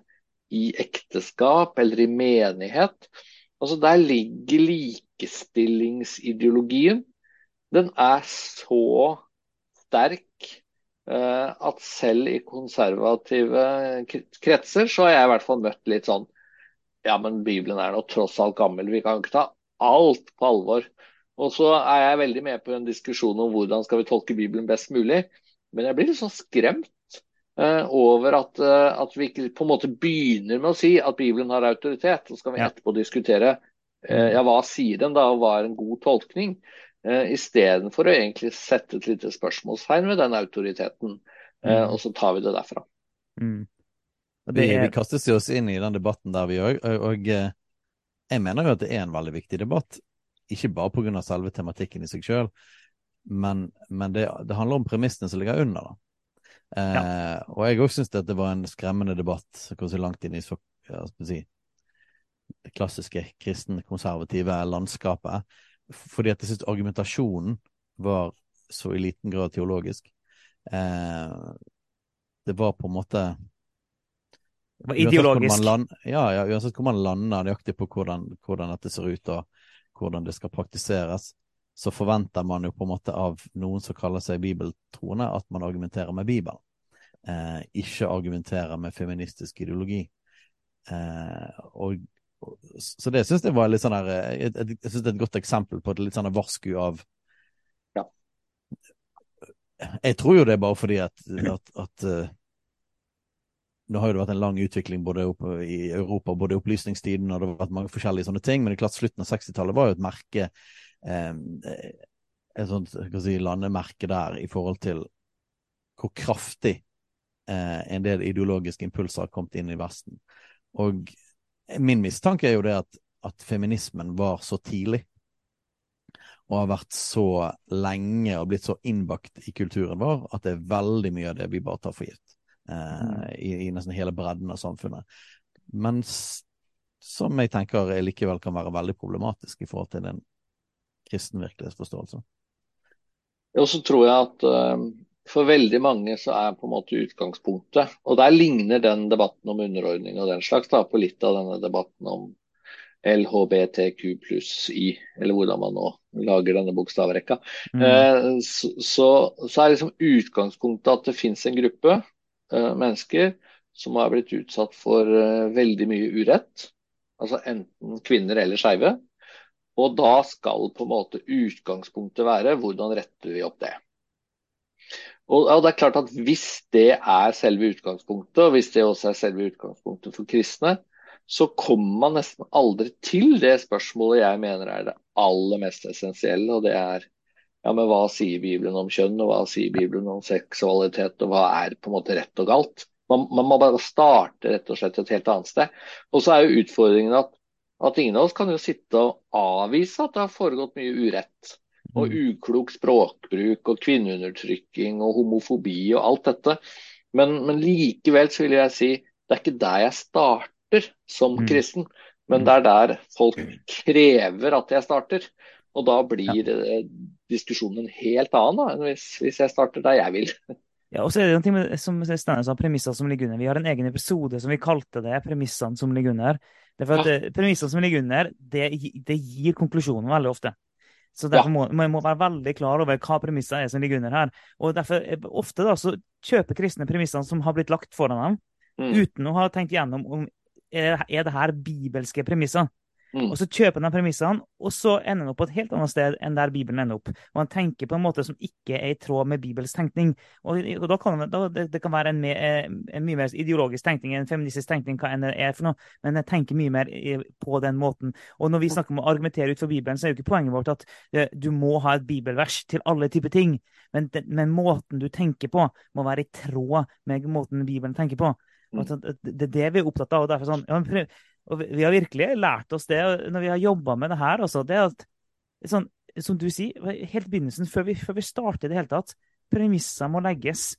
i ekteskap eller i menighet, altså der ligger likestillingsideologien. Den er så sterk eh, at selv i konservative kretser så har jeg i hvert fall møtt litt sånn Ja, men Bibelen er nå tross alt gammel. Vi kan jo ikke ta alt på alvor. Og så er jeg veldig med på en diskusjon om hvordan skal vi tolke Bibelen best mulig. Men jeg blir litt sånn skremt uh, over at, uh, at, vi ikke på en måte begynner med å si at Bibelen har autoritet. Så skal vi etterpå diskutere uh, ja, hva sier den da, og hva er en god tolkning. Uh, Istedenfor å egentlig sette et lite spørsmålstegn ved den autoriteten. Mm. og så tar vi det derfra. Mm. Det er... vi, vi kastes jo oss inn i den debatten der, vi òg. Og, og uh, jeg mener jo at det er en veldig viktig debatt. Ikke bare pga. selve tematikken i seg sjøl, men, men det, det, handler om premissene som ligger under. da. Ja. og jeg òg syns det var en skremmende debatt hvor langt inn i så, ja, si, det klassiske kristne konservative landskapet fordi at jeg syns argumentasjonen var så i liten grad teologisk. Eh, det var på en måte det var ideologisk? Land, ja, ja, uansett hvor man lander nøyaktig på hvordan, hvordan, dette ser ut og hvordan det skal praktiseres, så forventer man jo på en måte av noen som kaller seg bibeltroende, at man argumenterer med Bibelen. Eh, ikke argumenterer med feministisk ideologi. Eh, og så det syns jeg var litt sånn her eh, Jeg, jeg, jeg synes det er et godt eksempel på et litt sånn varsku av Ja. Jeg tror jo det er bare fordi at, at, at uh, Nå har jo det vært en lang utvikling både i Europa, både i opplysningstiden og det har vært mange forskjellige sånne ting, men det er klart slutten av 60-tallet var jo et merke eh, Et sånt si, landemerke der i forhold til hvor kraftig eh, en del ideologiske impulser har kommet inn i Vesten. Og min mistanke er jo det at at feminismen var så tidlig. Og har vært så lenge og blitt så innbakt i kulturen vår at det er veldig mye av det vi bare tar for gitt. Eh, Mm. i, I nesten hele bredden av samfunnet. Men som jeg tenker likevel kan være veldig problematisk i forhold til den kristen virkelighetsforståelse. Og så tror jeg at eh, for veldig mange så er på en måte utgangspunktet Og der ligner den debatten om underordning og den slags da, på litt av denne debatten om LHBTQ pluss I, eller hvordan man nå lager denne bokstavrekka. Mm. Eh, så, så, så er liksom utgangspunktet at det finnes en gruppe eh, mennesker som har blitt utsatt for eh, veldig mye urett. Altså enten kvinner eller skeive. Og da skal på en måte utgangspunktet være hvordan retter vi opp det. Og, og det er klart at Hvis det er selve utgangspunktet, og hvis det også er selve utgangspunktet for kristne, så kommer man nesten aldri til det spørsmålet jeg mener er det aller mest essensielle, og det er ja, men hva sier Bibelen om kjønn, og hva sier Bibelen om seksualitet, og hva er på en måte rett og galt? Man, man må bare starte rett og slett et helt annet sted. Og så er jo utfordringen at, at ingen av oss kan jo sitte og avvise at det har foregått mye urett. Og uklok språkbruk og kvinneundertrykking og homofobi og alt dette. Men, men likevel så vil jeg si det er ikke der jeg starter som Mm. kristen, men det er der folk krever at jeg starter. Og da blir ja. diskusjonen en helt annen da, enn hvis, hvis jeg starter der jeg vil. Ja, og så er det noe ting med, som Steinar sa, premisser som ligger under. Vi har en egen episode som vi kalte det 'Premissene som ligger under'. Det er for at ja. Premissene som ligger under, det, det gir konklusjonen veldig ofte. Så Derfor må man må være veldig klar over hva premisser er som ligger under her. Og derfor eh, Ofte da, så kjøper kristne premissene som har blitt lagt foran dem, Mm. uten å ha tenkt gjennom om er, er det her bibelske premisser. Mm. Og så kjøper han de premissene, og så ender han opp på et helt annet sted enn der Bibelen ender opp. Og han tenker på en måte som ikke er i tråd med Bibels tenkning. Og, og da kan da, det, det kan være en, eh, en mye mer ideologisk tenkning, en feministisk tenkning, hva enn det er for noe, men jeg tenker mye mer i- på den måten. Og når vi snakker om å argumentere ut for Bibelen, så er jo ikke poenget vårt at eh, du må ha et bibelvers til alle typer ting, men, den- men måten du tenker på, må være i tråd med måten Bibelen tenker på. Mm. Det det er det vi er opptatt av. og derfor sånn, ja, prøv- og vi har virkelig lært oss det når vi har jobba med det her. Også, det er at, sånn, som du sier, helt i begynnelsen, før vi, før vi starter i det hele tatt, premisser må legges.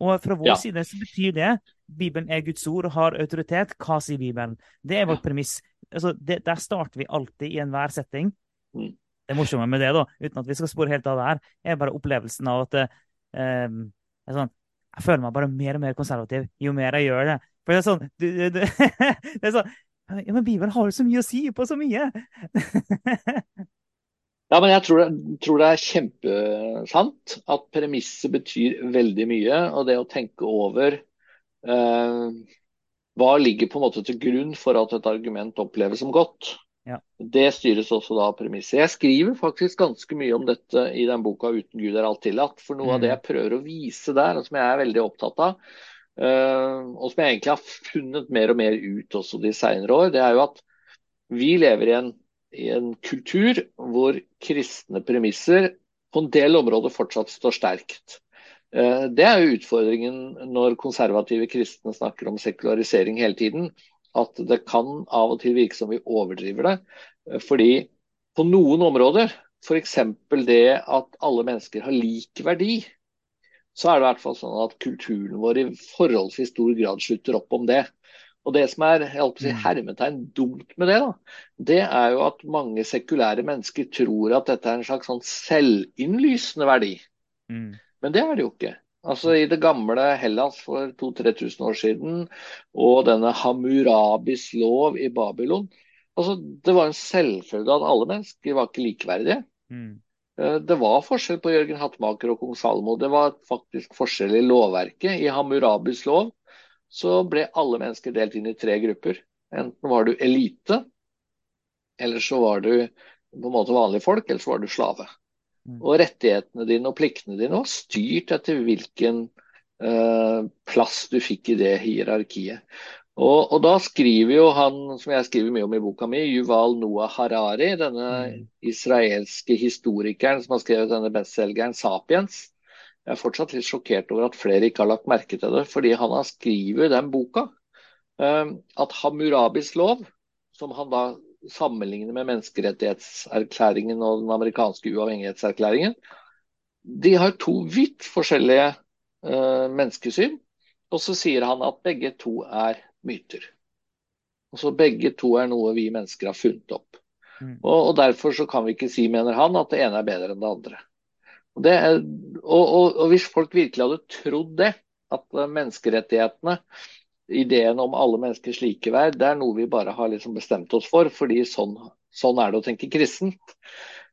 Og fra vår Ja. side så betyr det Bibelen er Guds ord og har autoritet. Hva sier Bibelen? Det er vårt premiss. Altså, det, der starter vi alltid i enhver setting. Mm. Det morsomme med det, da, uten at vi skal spore helt av det her, er bare opplevelsen av at eh, sånn, jeg føler meg bare mer og mer konservativ jo mer jeg gjør det. For det er sånn, du, du, du, det er sånn Ja, men Bibelen har jo så mye å si på så mye! Ja, men jeg tror det, tror det er kjempesant at premisset betyr veldig mye. Og det å tenke over eh, hva ligger på en måte til grunn for at et argument oppleves som godt. Ja. Det styres også da av premisset. Jeg skriver faktisk ganske mye om dette i den boka 'Uten Gud er alt tillatt'. For noe av det jeg prøver å vise der, og som jeg er veldig opptatt av, eh, og som jeg egentlig har funnet mer og mer ut også de senere år, det er jo at vi lever i en i en kultur hvor kristne premisser på en del områder fortsatt står sterkt. Eh, Det er jo utfordringen når konservative kristne snakker om sekularisering hele tiden. At det kan av og til virke som vi overdriver det. Eh, Fordi på noen områder, f.eks. det at alle mennesker har lik verdi, så er det i hvert fall sånn at kulturen vår i forholdsvis stor grad slutter opp om det. Og det som er jeg å si, hermetegn dumt med det, da, det er jo at mange sekulære mennesker tror at dette er en slags sånn selvinnlysende verdi. Mm. Men det er det jo ikke. Altså I det gamle Hellas for 2000-3000 år siden, og denne Hammurabis lov i Babylon altså Det var en selvfølge at alle mennesker var ikke likeverdige. Mm. Eh, Det var forskjell på Jørgen Hattemaker og kong Salomo. Det var faktisk forskjell i lovverket. I Hammurabis lov så ble alle mennesker delt inn i tre grupper. Enten var du elite, eller så var du på en måte vanlige folk, eller så var du slave. Mm. Og rettighetene dine og pliktene dine var styrt etter hvilken uh, plass du fikk i det hierarkiet. Og, og da skriver jo han, som jeg skriver mye om i boka mi, Yuval Noah Harari, denne Mm. israelske historikeren som har skrevet denne bestselgeren 'Sapiens'. Jeg er fortsatt litt sjokkert over at flere ikke har lagt merke til det, fordi han har skrevet i den boka eh, at Hammurabis lov, som han da sammenligner med menneskerettighetserklæringen og den amerikanske uavhengighetserklæringen. De har to vidt forskjellige uh, menneskesyn. Og så sier han at begge to er myter. Altså Begge to er noe vi mennesker har funnet opp. Mm. Og, og, Derfor så kan vi ikke si, mener han, at det ene er bedre enn det andre. Og, det er, og, og Hvis folk virkelig hadde trodd det, at menneskerettighetene ideen om alle menneskers likeverd, det er noe vi bare har liksom bestemt oss for, fordi sånn, sånn er det å tenke kristent.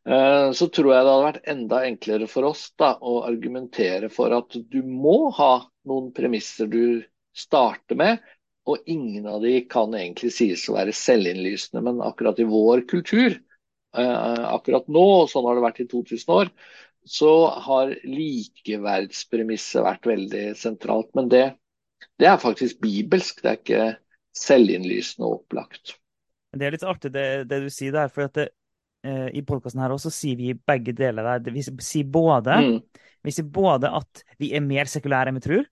Eh, så tror jeg det hadde vært enda enklere for oss da, å argumentere for at du må ha noen premisser du starter med, og ingen av de kan egentlig sies å være selvinnlysende. Men akkurat i vår kultur, eh, akkurat nå, og sånn har det vært i 2000 år, så har likeverdspremisset vært veldig sentralt. Men det det er faktisk bibelsk, det er ikke selvinnlysende og opplagt. Det er litt artig det, det du sier der, for det, eh, i podkasten her også sier vi begge deler der. Vi sier både, mm. vi sier både at vi er mer sekulære enn vi tror,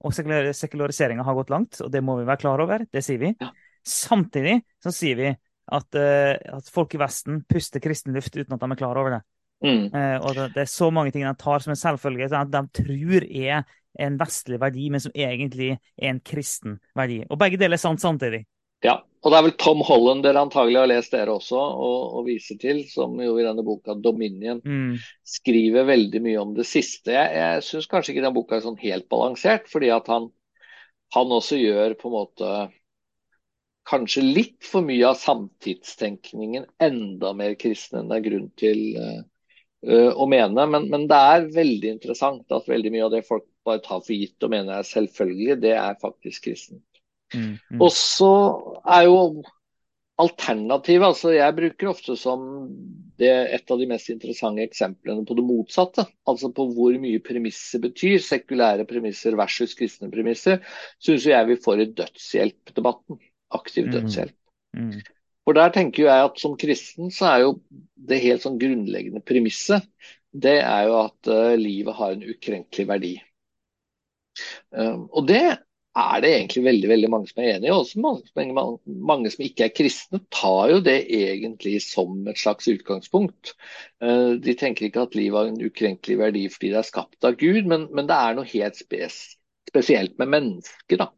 og sekular, sekulariseringa har gått langt, og det må vi være klar over. Det sier vi. Ja. Samtidig så sier vi at, uh, at, folk i Vesten puster kristen luft uten at de er klar over det. Mm. Uh, og det, det, er så mange ting de tar som en selvfølge, at de tror er en vestlig verdi, men som egentlig er en kristen verdi. Og begge deler er sant samtidig. Ja, og det er vel Tom Holland dere antagelig har lest dere også, og, og viser til, som jo i denne boka 'Dominion' mm. skriver veldig mye om det siste. Jeg, jeg syns kanskje ikke den boka er sånn helt balansert, fordi at han, han også gjør på en måte kanskje litt for mye av samtidstenkningen enda mer kristen enn det er grunn til uh, å mene. Men, men, det er veldig interessant at veldig mye av det folk bare tar for gitt og mener er selvfølgelig, det er faktisk kristent. Mm, mm. Og så er jo alternativet altså Jeg bruker ofte som det et av de mest interessante eksemplene på det motsatte. Altså på hvor mye premisser betyr. Sekulære premisser versus kristne premisser. Syns jeg vi får i dødshjelpdebatten. Aktiv mm, dødshjelp. Mm. For der tenker jeg at som kristen så er jo det helt sånn grunnleggende premisset det er jo at uh, livet har en ukrenkelig verdi. Um, og det er det egentlig veldig veldig mange som er enige, i. Også mange, mange, mange, som ikke er kristne, tar jo det egentlig som et slags utgangspunkt. Uh, de tenker ikke at livet har en ukrenkelig verdi fordi det er skapt av Gud, men, men det er noe helt spes, spesielt med mennesket. da.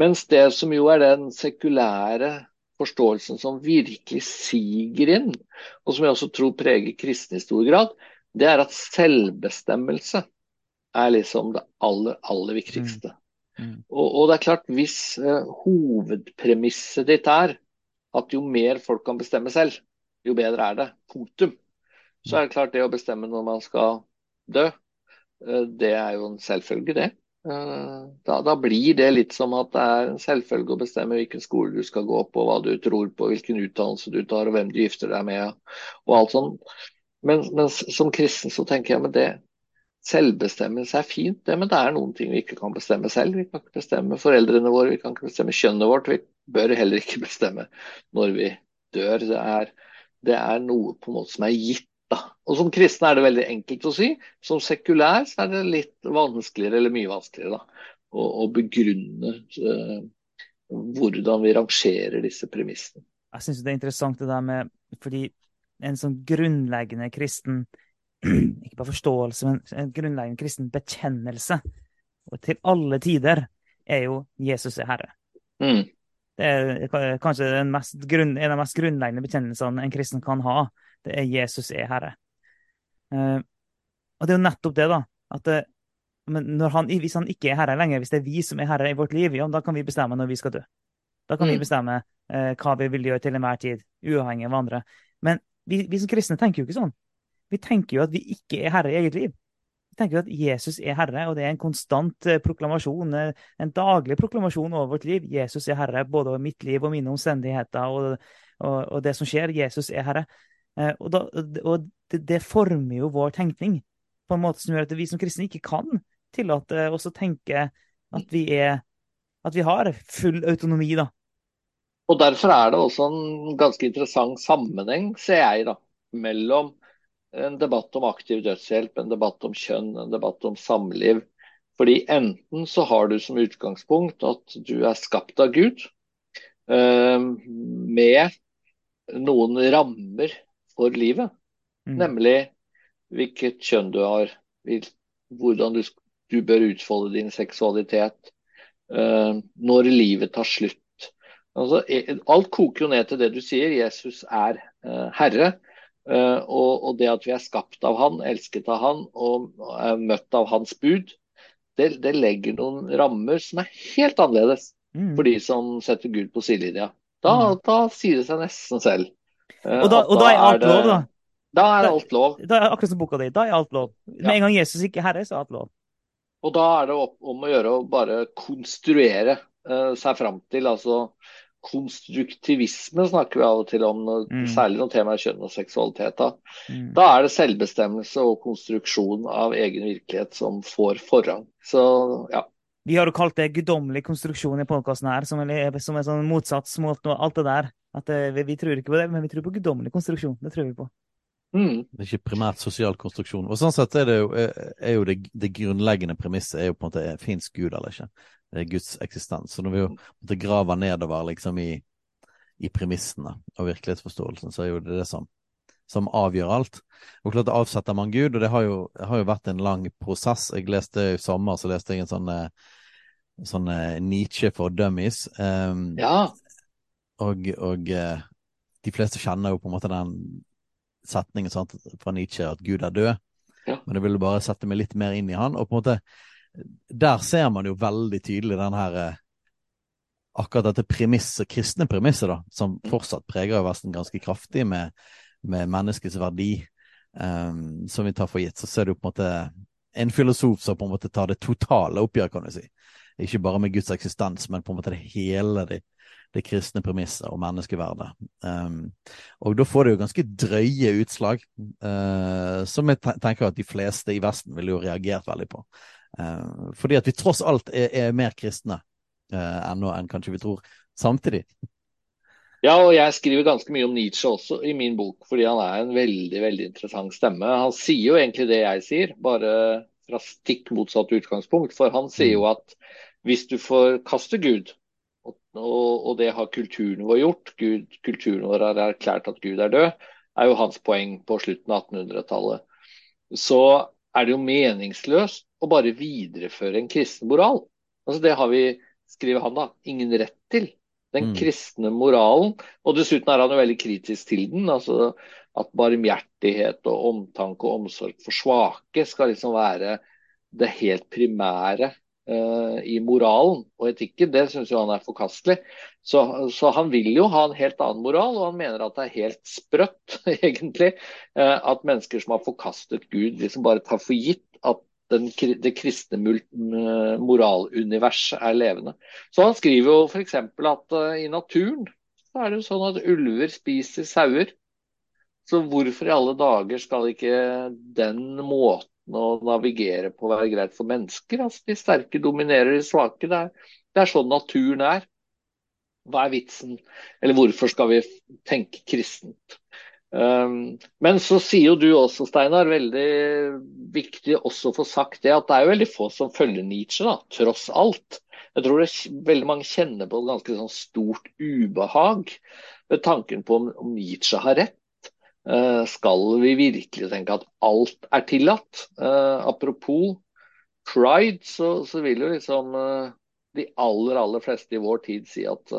Mens det som jo er den sekulære forståelsen som virkelig siger inn, og som jeg også tror preger kristne i stor grad, det er at selvbestemmelse er liksom det aller, aller viktigste. Mm. Mm. Og, og, det er klart, hvis uh, hovedpremisset ditt er at jo mer folk kan bestemme selv, jo bedre er det. Punktum. Så er det klart det å bestemme når man skal dø, uh, det er jo en selvfølge, det. Uh, da, da, blir det litt som at det er en selvfølge å bestemme hvilken skole du skal gå på, hva du tror på, hvilken utdannelse du tar, og hvem du gifter deg med, og alt sånt. Men, men som kristen så tenker jeg med det, Selvbestemmelse er fint, det, men det er noen ting vi ikke kan bestemme selv. Vi kan ikke bestemme foreldrene våre, vi kan ikke bestemme kjønnet vårt. Vi bør heller ikke bestemme når vi dør. Det er, det er noe på en måte som er gitt. Da. Og Som kristen er det veldig enkelt å si. Som sekulær så er det litt vanskeligere, eller mye vanskeligere, da, å, å begrunne uh, hvordan vi rangerer disse premissene. Jeg syns det er interessant det der med fordi en sånn grunnleggende kristen ikke bare forståelse, men en grunnleggende kristen bekjennelse og til alle tider er jo 'Jesus er Herre'. Mm. Det er kanskje grunn, en av de mest grunnleggende bekjennelsene en kristen kan ha. Det er 'Jesus er Herre'. Uh, og det er jo nettopp det, da. at det, han, Hvis han ikke er herre lenger, hvis det er vi som er herre i vårt liv, ja, da kan vi bestemme når vi skal dø. Da kan mm. vi bestemme uh, hva vi vil gjøre til enhver tid, uavhengig av andre. Men vi, vi som kristne tenker jo ikke sånn. Vi tenker jo at vi ikke er herre i eget liv. Vi tenker jo at Jesus er herre, og det er en konstant eh, proklamasjon, eh, en daglig proklamasjon over vårt liv. Jesus er herre både over mitt liv og mine omstendigheter og, og, og det som skjer. Jesus er herre. Eh, og, da, og det, det, former jo vår tenkning på en måte som gjør at vi som kristne ikke kan tillate oss å tenke at vi, er, at vi har full autonomi, da. Og Derfor er det også en ganske interessant sammenheng, ser jeg, da, mellom en debatt om aktiv dødshjelp, en debatt om kjønn, en debatt om samliv. Fordi enten så har du som utgangspunkt at du er skapt av Gud, uh, med noen rammer for livet. Mm. Nemlig hvilket kjønn du har, hvordan du, du bør utfolde din seksualitet, uh, når livet tar slutt. Altså, e, alt koker jo ned til det du sier. Jesus er uh, herre. Uh, og, og, det at vi er skapt av han, elsket av han og er møtt av hans bud, det, det legger noen rammer som er helt annerledes Mm. for de som setter Gud på sidelinja. Da, Mm. da sier det seg nesten selv. Uh, Og da, og da er alt lov, da. Da er alt lov. Da er akkurat som boka di. Da er alt lov. Med Ja. en gang Jesus ikke er herre, så er alt lov. Og da er det om å gjøre å bare konstruere uh, seg fram til. Altså konstruktivisme snakker vi av og til om, når, Mm. særlig når temaet er kjønn og seksualitet. Da. Mm. da er det selvbestemmelse og konstruksjon av egen virkelighet som får forrang. Så ja. Vi har jo kalt det guddommelig konstruksjon i podkasten her, som er, som er sånn motsats mot noe, alt det der. At eh, vi, vi tror ikke på det, men vi tror på guddommelig konstruksjon. Det tror vi på. Mm. Det er ikke primært sosial konstruksjon. Og sånn sett er det jo, er jo det, det grunnleggende premisset er jo på en måte fins Gud eller ikke. Er Guds eksistens. Så når vi jo måtte grave nedover liksom i, i premissene og virkelighetsforståelsen, så er jo det det som, som avgjør alt. Og klart avsetter man Gud, og det har jo, har jo vært en lang prosess. Jeg leste I sommer så leste jeg en sånn, eh, sånn eh, Nietzsche for dummies. Um, ja. og, og eh, de fleste kjenner jo på en måte den setningen sant, fra Nietzsche at Gud er død. Ja. Men jeg ville bare sette meg litt mer inn i han. Og på en måte der ser man jo veldig tydelig den her eh, akkurat dette premisset, kristne premisset, da, som fortsatt preger Vesten ganske kraftig med, med menneskets verdi, um, som vi tar for gitt. Så ser du på en måte en filosof som på en måte tar det totale oppgjør, kan du si. Ikke bare med Guds eksistens, men på en måte det hele det, det kristne premisset og menneskeverdet. Um, og da får det jo ganske drøye utslag, uh, som jeg tenker at de fleste i Vesten ville jo reagert veldig på. Uh, fordi at vi tross alt er, er mer kristne uh, ennå enn kanskje vi tror. Samtidig. Ja, og jeg skriver ganske mye om Nietzsche også i min bok, fordi han er en veldig veldig interessant stemme. Han sier jo egentlig det jeg sier, bare fra stikk motsatt utgangspunkt. For han sier jo at hvis du forkaster Gud, og, og, og det har kulturen vår gjort, Gud, kulturen vår har erklært at Gud er død, er jo hans poeng på slutten av 1800-tallet, så er det jo meningsløst å bare videreføre en kristen moral. Altså Det har vi, skriver han da, ingen rett til. Den Mm. kristne moralen. Og dessuten er han jo veldig kritisk til den. altså At barmhjertighet og omtanke og omsorg for svake skal liksom være det helt primære uh, i moralen og etikken. Det syns jo han er forkastelig. Så, så han vil jo ha en helt annen moral, og han mener at det er helt sprøtt, egentlig, uh, at mennesker som har forkastet Gud, liksom bare tar for gitt at den, det kristne mul- moraluniverset er levende. Så han skriver jo f.eks. at uh, i naturen så er det jo sånn at ulver spiser sauer. Så hvorfor i alle dager skal ikke den måten å navigere på være greit for mennesker? Altså De sterke dominerer de svake. Det er, det er sånn naturen er. Hva er vitsen? Eller hvorfor skal vi tenke kristent? Um, men så sier jo du også, Steinar, veldig viktig også å få sagt det, at det er jo veldig få som følger Nietzsche, da, tross alt. Jeg tror det er veldig mange kjenner på et ganske sånn stort ubehag ved tanken på om, Nietzsche har rett. Eh, skal vi virkelig tenke at alt er tillatt? Eh, apropos pride, så, så vil jo liksom eh, de aller, aller fleste i vår tid si at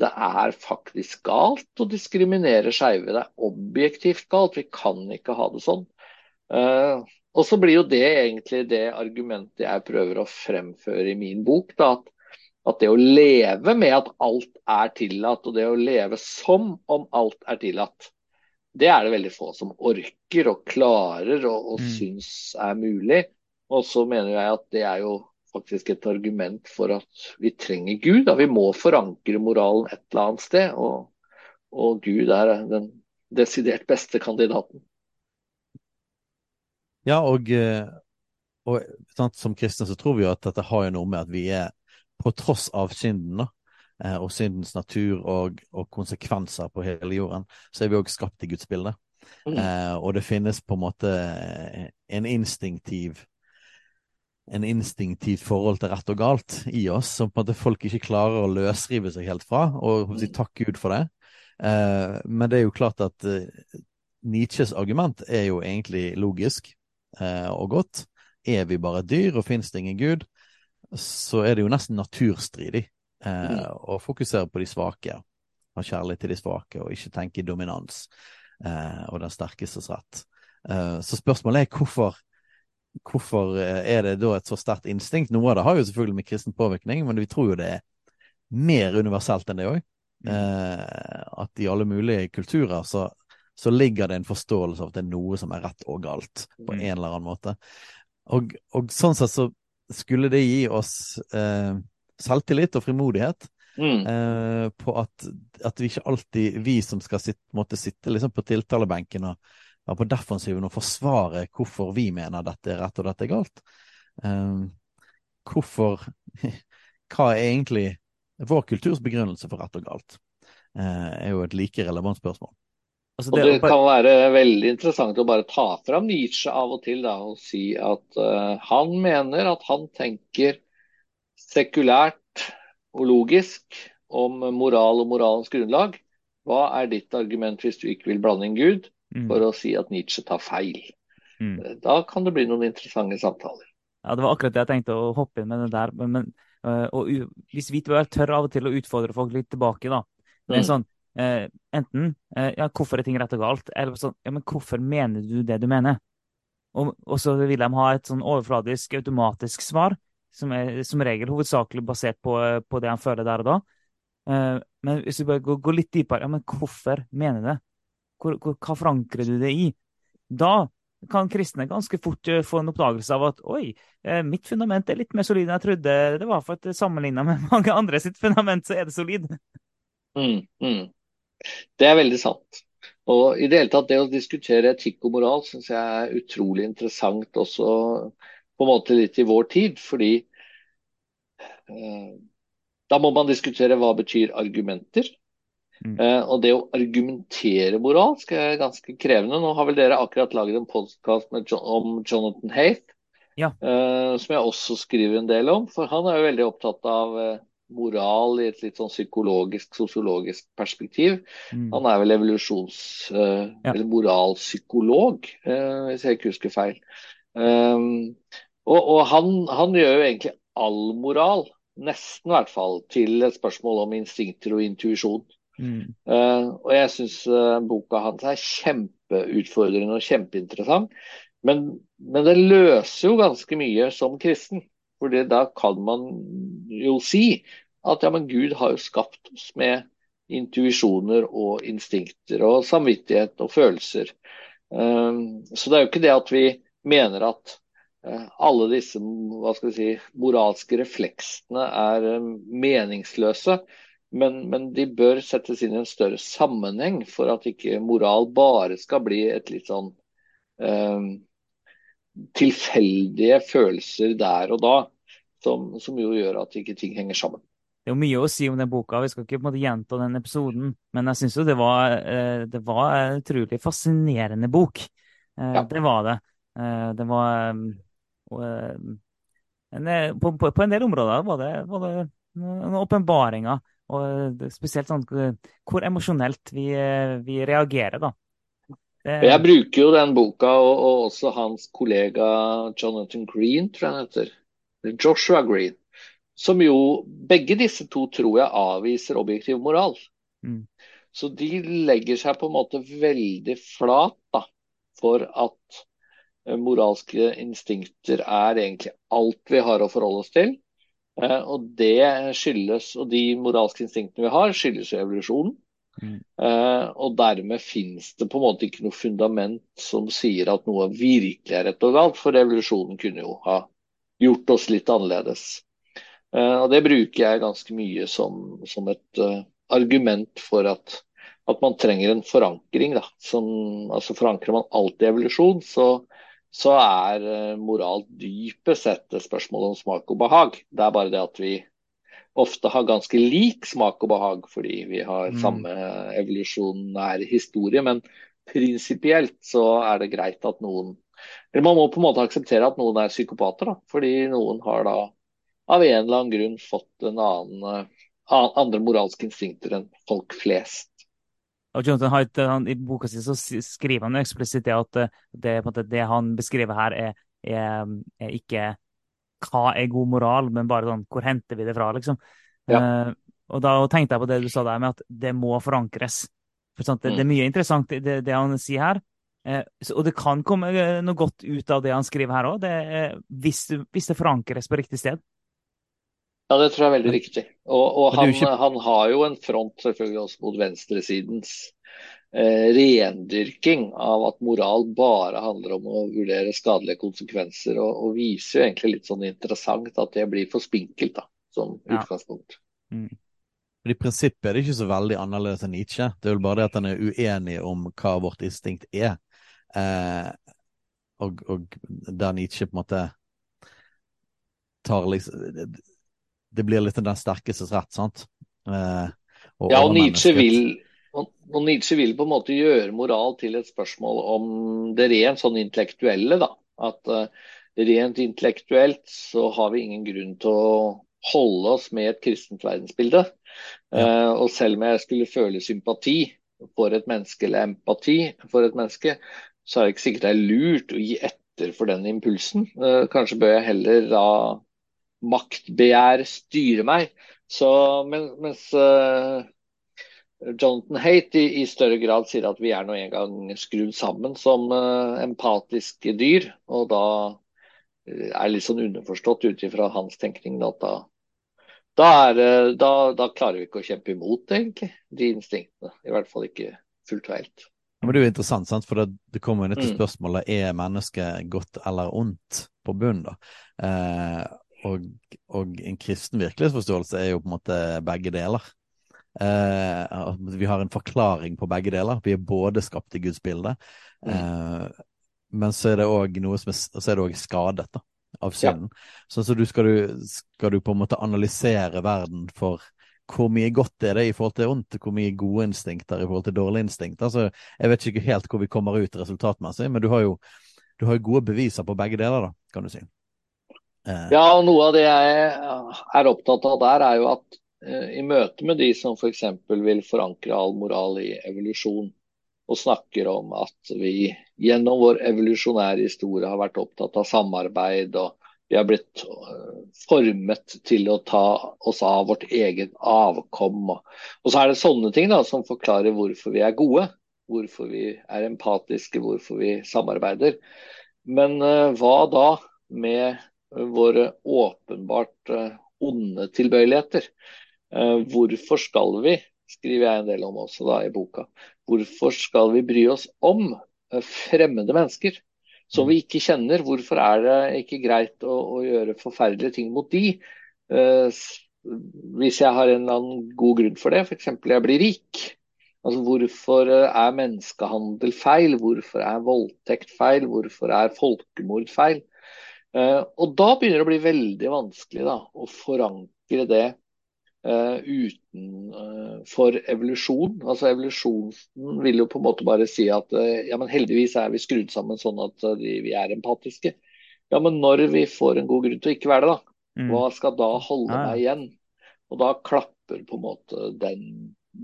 det er faktisk galt å diskriminere skeive. Det er objektivt galt. Vi kan ikke ha det sånn. Eh, og så blir jo det egentlig det argumentet jeg prøver å fremføre i min bok. Da, at, at det å leve med at alt er tillatt, og det å leve som om alt er tillatt, det er det veldig få som orker og klarer og, og Mm. syns er mulig. Og så mener jeg at det er jo faktisk et argument for at vi trenger Gud. Da. Vi må forankre moralen et eller annet sted, og, og Gud er den desidert beste kandidaten. Ja, og, eh, og sant, som kristne så tror vi jo at dette har jo noe med at vi er, på tross av synden, da, eh, og syndens natur og, og konsekvenser på hele jorden, så er vi òg skapt i Guds bilde. Mm. Eh, og det finnes på en måte en instinktiv en instinktivt forhold til rett og galt i oss, som på en måte folk ikke klarer å løsrive seg helt fra. Og si, takk Gud for det. Eh, men det er jo klart at eh, Nietzsches argument er jo egentlig logisk eh, og godt. Er vi bare dyr, og finnes det ingen gud, så er det jo nesten naturstridig eh, mm. å fokusere på de svake. Ha kjærlighet til de svake, og ikke tenke i dominans eh, og den sterkestes rett. Eh, så spørsmålet er hvorfor, hvorfor eh, er det da et så sterkt instinkt? Noe av det har jo selvfølgelig med kristen påvirkning, men vi tror jo det er mer universelt enn det òg. Mm. Eh, at i alle mulige kulturer så, så, ligger det en forståelse av at det er noe som er rett og galt, på mm. en eller annen måte. Og, og sånn sett så skulle det gi oss eh, selvtillit og frimodighet mm. eh, på at, at, vi ikke alltid, vi som skal sitte, måtte sitte liksom på tiltalebenken og være på defensiven og forsvare hvorfor vi mener dette er rett og dette er galt. Eh, hvorfor Hva er egentlig vår kulturs begrunnelse for rett og galt? Eh, er jo et like relevant spørsmål. Altså det, og det kan være veldig interessant å bare ta fram Nietzsche av og til da, og si at uh, han mener at han tenker sekulært og logisk om moral og moralens grunnlag. Hva er ditt argument hvis du ikke vil blande inn Gud. For å si at Nietzsche tar feil? Mm. Eh, da kan det bli noen interessante samtaler. Ja, Det var akkurat det jeg tenkte å hoppe inn med det der. Men, uh, og hvis vi tør av og til å utfordre folk litt tilbake, da. Det er mm. sånn, eh, enten eh, ja, hvorfor er ting rett og galt, eller sånn ja, men hvorfor mener du det du mener? Og, og så vil de ha et sånn overfladisk, automatisk svar, som er som regel hovedsakelig basert på, på det han føler der og da. Eh, men hvis vi bare går, går litt dypere, ja, men hvorfor mener du det? Hvor, hvor, hva forankrer du det i? Da kan kristne ganske fort uh, få en oppdagelse av at oi, uh, mitt fundament er litt mer solid enn jeg trodde det var, for at sammenligna med mange andre sitt fundament, så er det solid. Mm, mm. Det er veldig sant. Og i det hele tatt, det å diskutere etikk og moral syns jeg er utrolig interessant også på en måte litt i vår tid. Fordi eh, da må man diskutere hva betyr argumenter. Mm. Eh, og det å argumentere moralsk er ganske krevende. Nå har vel dere akkurat laget en podkast om Jonathan Haith, ja. eh, som jeg også skriver en del om. For han er jo veldig opptatt av eh, moral i et litt sånn psykologisk, sosiologisk perspektiv. Mm. Han er vel evolusjons- uh, ja. eller moralpsykolog, uh, hvis jeg ikke husker feil. Um, og, og han, han, gjør jo egentlig all moral, nesten i hvert fall, til et spørsmål om instinkter og intuisjon. Uh, og jeg syns boka hans er kjempeutfordrende og kjempeinteressant. Men, men det løser jo ganske mye som kristen. For da kan man jo si at ja, men Gud har jo skapt oss med intuisjoner og instinkter og samvittighet og følelser. Um, så det er jo ikke det at vi mener at uh, alle disse hva skal vi si, moralske refleksene er meningsløse. Men, men, de bør settes inn i en større sammenheng for at ikke moral bare skal bli et litt sånn eh, tilfeldige følelser der og da, som, som, jo gjør at ikke ting henger sammen. Det er jo mye å si om den boka, vi skal ikke på en måte gjenta den episoden. Men jeg syns jo det var, eh, det var en utrolig fascinerende bok. Eh, ja. Det var det. Eh, det var en, på, på, på, en del områder var det, var det noen åpenbaringer. Og spesielt sånn hvor emosjonelt vi, vi reagerer, da. Jeg bruker jo den boka, og, og, også hans kollega Jonathan Green, tror jeg han heter. Joshua Green. Som jo Begge disse to tror jeg avviser objektiv moral. Mm. Så de legger seg på en måte veldig flat da, for at eh, moralske instinkter er egentlig alt vi har å forholde oss til. Eh, og det skyldes, og de moralske instinktene vi har, skyldes jo evolusjonen. Mm. Uh, og dermed finnes det på en måte ikke noe fundament som sier at noe virkelig er rett og galt, for evolusjonen kunne jo ha gjort oss litt annerledes. Uh, og Det bruker jeg ganske mye som, som et argument for at, at, man trenger en forankring. Da. Som, altså Forankrer man alltid evolusjon, så, så er moral dypest sett et spørsmål om smak og behag. Det er bare det at vi ofte har ganske lik smak og behag, fordi vi har mm. samme evolusjonær historie. Men prinsipielt så er det greit at noen Eller man må på en måte akseptere at noen er psykopater, da. Fordi noen har da av en eller annen grunn fått en annen, andre moralske instinkter enn folk flest. Og Jonathan Haidt, han, I boka si så skriver han eksplisitt det at det, måte, det han beskriver her, er, er, er, ikke hva er god moral, men bare sånn hvor henter vi det fra, liksom. Ja. Uh, og da tenkte jeg på det du sa der med at det må forankres. For sant, det, det, er mm. mye interessant det, det han sier her. Uh, så, og det kan komme noe godt ut av det han skriver her òg, hvis, hvis, det forankres på riktig sted. Ja, det tror jeg er veldig riktig. Og, og han, ikke... han, har jo en front selvfølgelig også mot venstresidens eh, rendyrking av at moral bare handler om å vurdere skadelige konsekvenser, og, og viser jo egentlig litt sånn interessant at det blir for spinkelt da, som ja. utgangspunkt. Mm. I prinsippet er det ikke så veldig annerledes enn Nietzsche. Det er vel bare det at han er uenig om hva vårt instinkt er. Eh, og, og der Nietzsche på en måte tar liksom det blir litt den sterkestes rett, sant? Eh, og ja, og Nietzsche, vil, og, og Nietzsche vil på en måte gjøre moral til et spørsmål om det rent sånn intellektuelle. da. At uh, rent intellektuelt så har vi ingen grunn til å holde oss med et kristent verdensbilde. Uh, og selv om jeg skulle føle sympati for et menneske, eller empati for et menneske, så er det ikke sikkert det er lurt å gi etter for den impulsen. Uh, kanskje bør jeg heller da maktbegjær styre meg. Så, men, mens uh, Jonathan Haight i, i, større grad sier at vi er nå en gang skrudd sammen som uh, empatiske dyr, og da uh, er litt sånn underforstått ut ifra hans tenkning at da, da, er, da, da, klarer vi ikke å kjempe imot egentlig, de instinktene. I hvert fall ikke fullt og helt. Men Det er jo interessant, sant? for det, det kommer jo ned til mm. spørsmålet er mennesket godt eller ondt på bunnen. da. Eh, og, og, en kristen virkelighetsforståelse er jo på en måte begge deler. Eh, vi har en forklaring på begge deler. Vi er både skapt i Guds bilde, mm. eh, men så er det òg noe som er, så er skadet da, av synden. Ja. Så, så du skal, du, skal, du, på en måte analysere verden for hvor mye godt er det i forhold til ondt, hvor mye gode instinkter i forhold til dårlige instinkter. Så jeg vet ikke helt hvor vi kommer ut resultatmessig, men du har jo du har gode beviser på begge deler, da, kan du si. Eh. Ja, og noe av det jeg er opptatt av der, er jo at uh, i møte med de som f.eks. vil forankre all moral i evolusjon, og snakker om at vi gjennom vår evolusjonære historie har vært opptatt av samarbeid, og vi har blitt formet til å ta oss av vårt eget avkom. Og, så er det sånne ting da, som forklarer hvorfor vi er gode, hvorfor vi er empatiske, hvorfor vi samarbeider. Men hva da med våre åpenbart eh, onde tilbøyeligheter. Eh, hvorfor skal vi, skriver jeg en del om også da i boka, hvorfor skal vi bry oss om eh, fremmede mennesker som vi ikke kjenner? Hvorfor er det ikke greit å, å gjøre forferdelige ting mot de? Hvis jeg har en eller annen god grunn for det, f.eks. jeg blir rik. Altså, hvorfor er menneskehandel feil? Hvorfor er voldtekt feil? Hvorfor er folkemord feil? Uh, og da begynner det å bli veldig vanskelig da, å forankre det uh, utenfor uh, evolusjon. Altså Evolusjonen vil jo på en måte bare si at ja, men heldigvis er vi skrudd sammen sånn at vi er empatiske. Ja, men når vi får en god grunn til å ikke være det, da, mm. hva skal da holde ja. meg igjen? Og da klapper på en måte den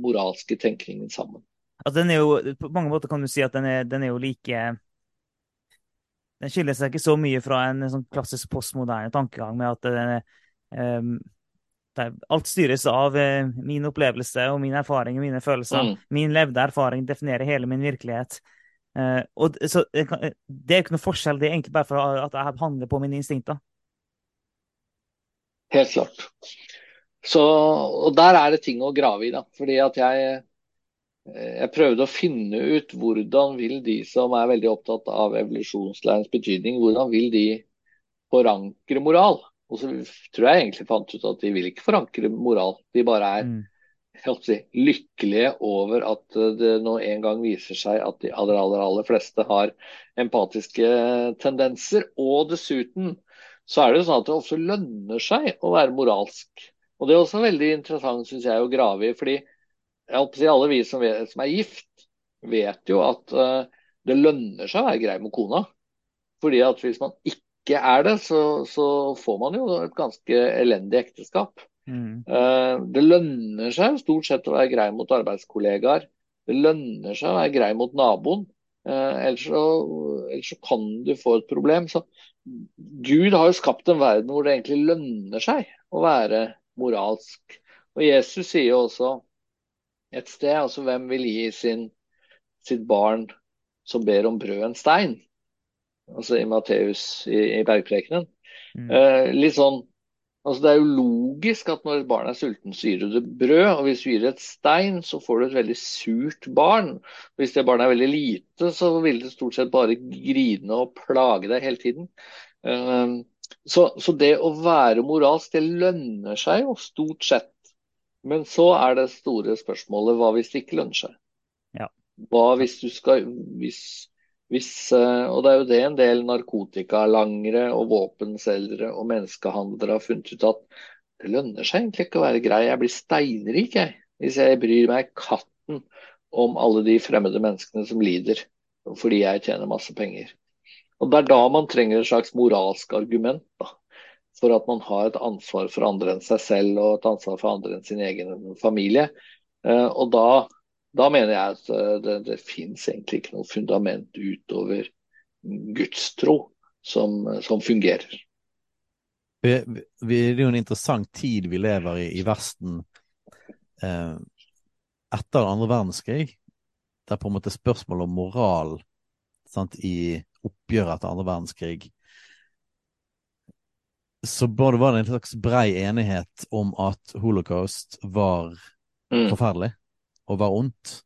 moralske tenkningen sammen. Altså, den er jo, På mange måter kan du si at den er, den er jo like den skiller seg ikke så mye fra en, sånn klassisk postmoderne tankegang med at den, um, alt styres av uh, min opplevelse og min erfaring og mine følelser. Mm. Min levde erfaring definerer hele min virkelighet. Uh, og så, det, er ikke noe forskjell, det er egentlig bare for at jeg handler på mine instinkter. Helt klart. Så, og der er det ting å grave i, da. Fordi at jeg Eh, jeg prøvde å finne ut hvordan vil de som er veldig opptatt av evolusjonslærens betydning, hvordan vil de forankre moral? Og så tror jeg egentlig fant ut at de vil ikke forankre moral. De bare er mm. si, lykkelige over at det nå en gang viser seg at de aller, aller, aller fleste har empatiske tendenser. Og dessuten så er det jo sånn at det også lønner seg å være moralsk. Og det er også veldig interessant synes jeg, å grave i. fordi jeg håper å si Alle vi som, vet, som, er gift, vet jo at uh, det lønner seg å være grei med kona. Fordi at hvis man ikke er det, så, så får man jo et ganske elendig ekteskap. Mm. Uh, det lønner seg stort sett å være grei mot arbeidskollegaer. Det lønner seg å være grei mot naboen. Uh, ellers, så, ellers, så, kan du få et problem. Så Gud har jo skapt en verden hvor det egentlig lønner seg å være moralsk. Og Jesus sier jo også et sted altså hvem vil gi sin, sitt barn som ber om brød en stein? Altså i Matteus i, i bergprekenen. Mm. Eh, litt sånn Altså Det er jo logisk at når et barn er sulten, så gir du det brød. Og hvis du gir det et stein, så får du et veldig surt barn. Og hvis det barnet er veldig lite, så vil det stort sett bare grine og plage deg hele tiden. Ehm, så, så det å være moralsk, det lønner seg jo stort sett. Men så er det store spørsmålet hva hvis det ikke lønner seg? Ja. Hva hvis du skal hvis, hvis, eh, og det er jo det en del narkotikalangere og våpenselgere og menneskehandlere har funnet ut at det lønner seg egentlig ikke å være grei. Jeg blir steinrik jeg, hvis jeg bryr meg katten om alle de fremmede menneskene som lider fordi jeg tjener masse penger. Og Det er da man trenger et slags moralsk argument da, for at man har et ansvar for andre enn seg selv og et ansvar for andre enn sin egen familie. Eh, og da da mener jeg at eh, det, det fins egentlig ikke noe fundament utover gudstro som, som fungerer. Det er jo en interessant tid vi lever i i Vesten eh, etter andre verdenskrig. Der på en måte spørsmålet om moral sant, i oppgjøret etter andre verdenskrig så var det en slags brei enighet om at holocaust var mm. forferdelig og var ondt.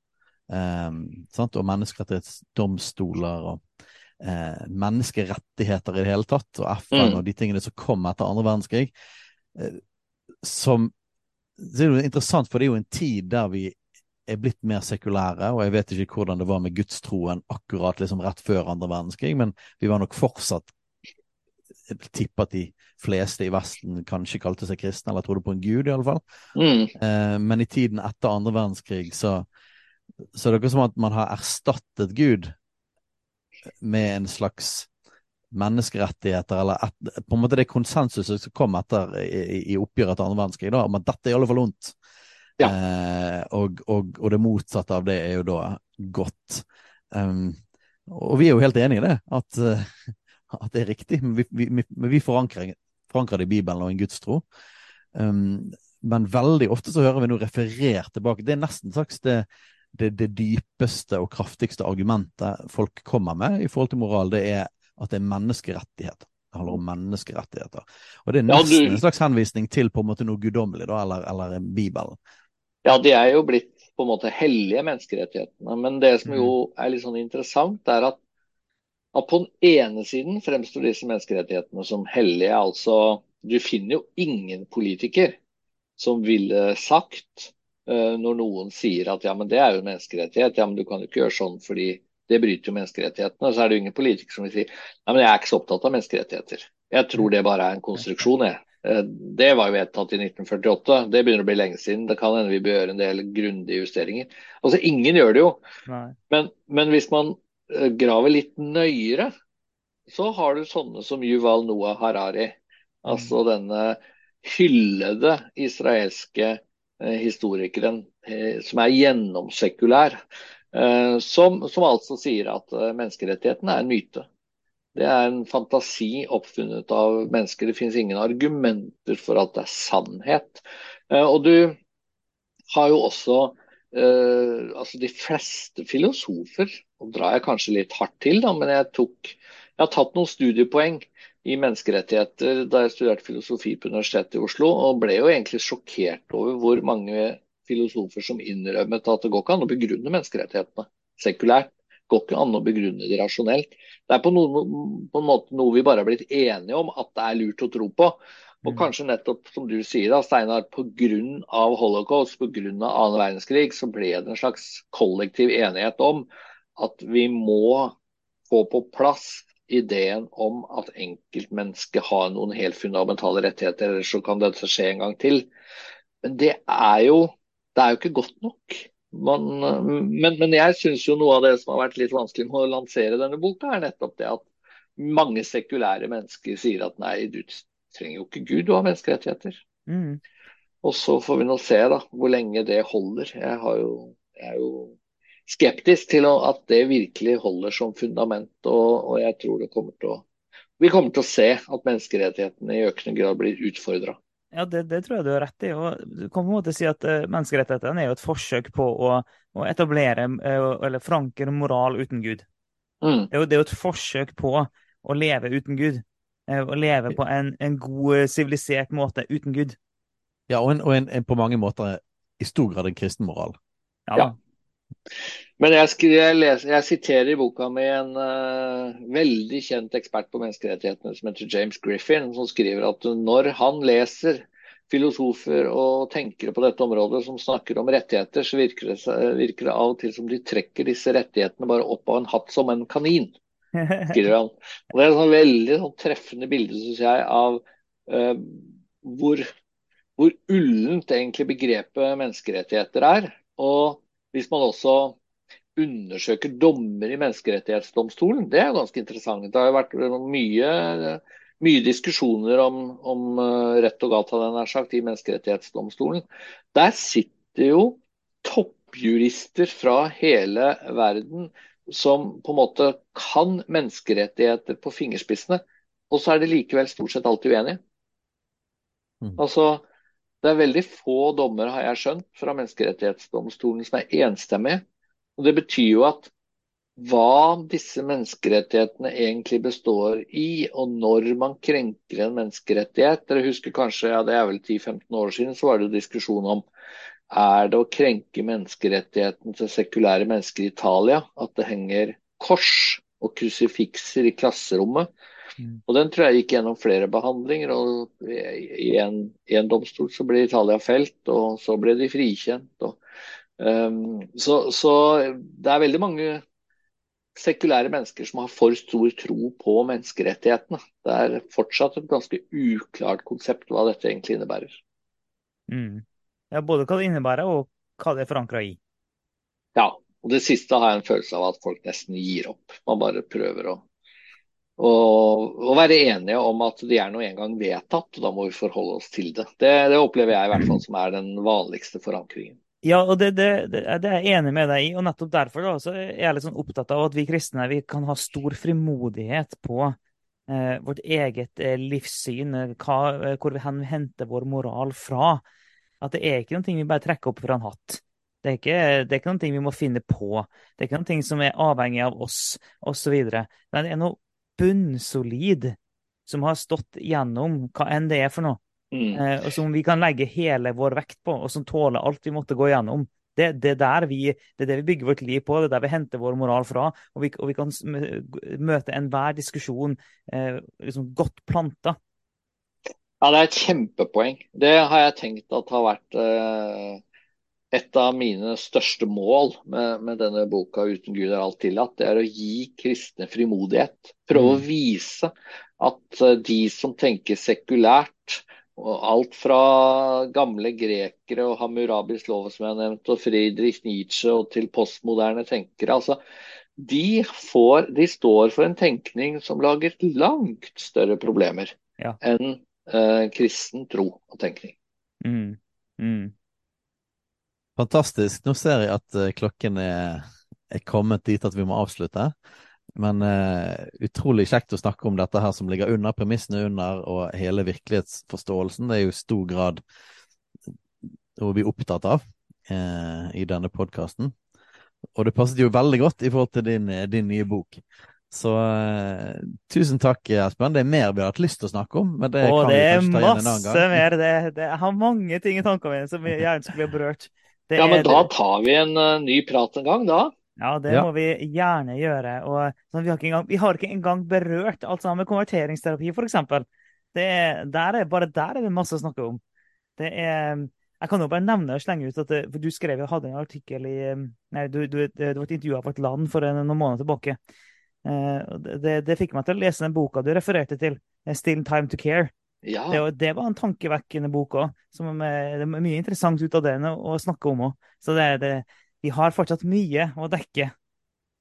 Um, og menneskerettighetsdomstoler og eh, menneskerettigheter i det hele tatt, og FN mm. og de tingene som kom etter andre verdenskrig. Eh, som Det er jo interessant, for det er jo en tid der vi er blitt mer sekulære, og jeg vet ikke hvordan det var med gudstroen akkurat liksom rett før andre verdenskrig, men vi var nok fortsatt jeg tipper at de fleste i Vesten kanskje kalte seg kristne, eller trodde på en gud, iallfall. Mm. Eh, men i tiden etter andre verdenskrig så, så er det ikke som at man har erstattet Gud med en slags menneskerettigheter, eller et, på en måte det konsensuset som kom etter i, i oppgjøret etter andre verdenskrig, da, om at dette er i alle fall ondt. Ja. Eh, og, og, og, det motsatte av det er jo da godt. Um, og vi er jo helt enig i det, at, uh, at det er riktig, men vi, vi, vi forankrer, forankrer, det i Bibelen og en gudstro. Um, men veldig ofte så hører vi noe referert tilbake. Det er nesten slags det, det, det, dypeste og kraftigste argumentet folk kommer med i forhold til moral. Det er at det er menneskerettigheter. Det handler om menneskerettigheter. Og det er nesten ja, du... en slags henvisning til på en måte noe guddommelig, da, eller, eller Bibelen. Ja, de er jo blitt på en måte hellige menneskerettighetene. Men det som jo mm. er litt sånn interessant, er at at på den ene siden fremstår disse menneskerettighetene som hellige. altså Du finner jo ingen politiker som ville sagt uh, når noen sier at ja, men det er jo en menneskerettighet, ja, men du kan jo ikke gjøre sånn fordi det bryter jo menneskerettighetene. Så er det jo ingen politiker som vil si ja, men jeg er ikke så opptatt av menneskerettigheter. Jeg tror det bare er en konstruksjon, jeg. Uh, det var jo vedtatt i 1948. Det begynner å bli lenge siden. Det kan hende vi bør gjøre en del grundige justeringer. Altså, Ingen gjør det jo. Men, men, hvis man Eh, graver litt nøyere, så har du sånne som Yuval Noah Harari. Altså mm. denne hyllede israelske eh, historikeren eh, som er gjennomsekulær. Som, som, altså sier at menneskerettighetene er en myte. Det er en fantasi oppfunnet av mennesker. Det finnes ingen argumenter for at det er sannhet. Og du har jo også Uh, altså De fleste filosofer, og drar jeg kanskje litt hardt til, da, men jeg, tok, jeg har tatt noen studiepoeng i menneskerettigheter da jeg studerte filosofi på Universitetet i Oslo, og ble jo egentlig sjokkert over hvor mange filosofer som innrømmet at det går ikke an å begrunne menneskerettighetene sekulært. Det går ikke an å begrunne det rasjonelt. Det er på, noen, på en måte noe vi bare har blitt enige om at det er lurt å tro på. Og mm. kanskje nettopp som du sier, da, Steinar, pga. holocaust, pga. annen verdenskrig, så ble det en slags kollektiv enighet om at vi må få på plass ideen om at enkeltmennesket har noen helt fundamentale rettigheter, ellers så kan dette skje en gang til. Men det er jo, det er jo ikke godt nok. Man, men, men, jeg syns jo noe av det som har vært litt vanskelig med å lansere denne boka, er nettopp det at mange sekulære mennesker sier at nei, du trenger jo ikke Gud å ha menneskerettigheter. Mm. Og så får vi nå se da, hvor lenge det holder. Jeg, jo, jeg er jo skeptisk til at det virkelig holder som fundament. Og, og jeg tror det kommer til å vi kommer til å se at menneskerettighetene i økende grad blir utfordra. Ja, det, det, tror jeg du har rett i. og Du kan på en måte si at uh, menneskerettighetene er jo et forsøk på å, å etablere uh, eller forankre moral uten Gud. Mm. Det, er jo, det, er jo, et forsøk på å leve uten Gud. Uh, å leve på en, en god, sivilisert måte uten Gud. Ja, og, en, og en, på mange måter i stor grad en kristen moral. Ja. ja. Men jeg, jeg, leser, jeg, siterer i boka med en uh, veldig kjent ekspert på menneskerettighetene som heter James Griffin, som skriver at når han leser filosofer og tenkere på dette området som snakker om rettigheter, så virker det, virker det av og til som de trekker disse rettighetene bare opp av en hatt som en kanin. Skriver han. Og Det er et sånn veldig sånn, treffende bilde synes jeg, av uh, hvor, hvor ullent egentlig begrepet menneskerettigheter er. Og hvis man også undersøker dommer i Menneskerettighetsdomstolen. Det er ganske interessant. Det har jo vært mye, mye diskusjoner om, om, eh, rett og galt hadde jeg sagt, i Menneskerettighetsdomstolen. Der sitter jo toppjurister fra hele verden som på en måte kan menneskerettigheter på fingerspissene. Og så er de likevel stort sett alltid uenige. Mm. Altså, det er veldig få dommer, har jeg skjønt, fra Menneskerettighetsdomstolen som er enstemmige. Og Det betyr jo at hva disse menneskerettighetene egentlig består i, og når man krenker en menneskerettighet. Dere husker kanskje, ja det er vel 10-15 år siden, så var det diskusjon om er det å krenke menneskerettigheten til sekulære mennesker i Italia at det henger kors og krusifikser i klasserommet. Mm. Og Den tror jeg gikk gjennom flere behandlinger. og I en, i en domstol så ble Italia felt, og så ble de frikjent. og Um, så, så, det er veldig mange sekulære mennesker som har for stor tro på menneskerettighetene. Det er fortsatt et ganske uklart konsept hva dette egentlig innebærer. Mm. Ja, Både hva det innebærer og hva det er forankra i. Ja, og det siste har jeg en følelse av at folk nesten gir opp. Man bare prøver å, å, å være enige om at de er nå engang vedtatt, og da må vi forholde oss til det. det. Det opplever jeg i hvert fall som er den vanligste forankringen. Ja, og det, det, det, det, er jeg enig med deg i. og Nettopp derfor da, så er jeg litt sånn opptatt av at vi kristne vi kan ha stor frimodighet på eh, vårt eget eh, livssyn, eh, hva, eh, hvor vi henter vår moral fra. At det er ikke noe vi bare trekker opp fra en hatt. Det er ikke, det er ikke noe vi må finne på. Det er ikke noe som er avhengig av oss, osv. Men det er noe bunnsolid som har stått gjennom hva enn det er for noe. Mm. Eh, og som vi kan legge hele vår vekt på, og som tåler alt vi måtte gå gjennom. Det, det, vi, det, er det vi bygger vårt liv på, det er der vi henter vår moral fra. Og vi, og vi kan møte enhver diskusjon eh, liksom godt planta. Ja, det er et kjempepoeng. Det har jeg tenkt at har vært eh, et av mine største mål med, med, denne boka 'Uten Gud er alt tillatt'. Det er å gi kristne frimodighet. Prøve mm. å vise at eh, de som tenker sekulært, og alt fra gamle grekere og Hammurabis lov, som jeg har nevnt, og Friedrich Nietzsche og til postmoderne tenkere. altså de, får, de står for en tenkning som lager langt større problemer ja. enn eh, kristen tro og tenkning. Mm. Mm. Fantastisk. Nå ser jeg at uh, klokken er, er, kommet dit at vi må avslutte. Men uh, utrolig kjekt å snakke om dette her som ligger under premissene under, og hele virkelighetsforståelsen. Det er jo i stor grad noe vi er opptatt av uh, i denne podkasten. Og det passet jo veldig godt i forhold til din, din nye bok. Så uh, tusen takk, Espen. Det er mer vi har hatt lyst til å snakke om. Men det, Åh, det er masse mer. Det, det, jeg har mange ting i tankene mine som jeg gjerne skulle ha berørt. Det ja, men da tar vi en uh, ny prat en gang, da. Ja, det ja. må vi gjerne gjøre. Og, sånn, vi, har engang, vi, har ikke engang berørt alt sammen med konverteringsterapi, f.eks. Bare der er det masse å snakke om. Det er, jeg kan jo bare nevne og slenge ut at det, for du skrev hadde en artikkel i nei, du, du, Det var et intervju av et land for noen måneder tilbake. Eh, det, det, fikk meg til å lese den boka du refererte til, 'Still Time to Care'. Ja. Det, det, var en tankevekkende bok òg. Det er mye interessant ut av det å snakke om òg. Så det, det, vi har fortsatt mye å dekke.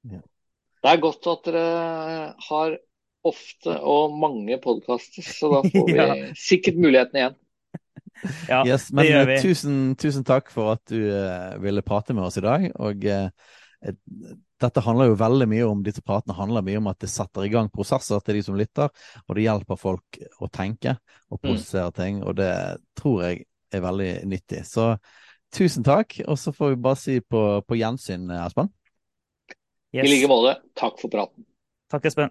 Ja. Det er godt at dere har ofte og mange podkaster, så da får vi ja. sikkert muligheten igjen. ja, yes, men, det gjør vi. Tusen, tusen, takk for at du uh, ville prate med oss i dag. Og uh, dette handler jo veldig mye om disse pratene handler mye om at det setter i gang prosesser til de som lytter, og det hjelper folk å tenke og prosessere ting, og det tror jeg er veldig nyttig. Så tusen takk, og så får vi bare si på, på gjensyn, Espen. Yes. I like måte. Takk for praten. Takk, Espen.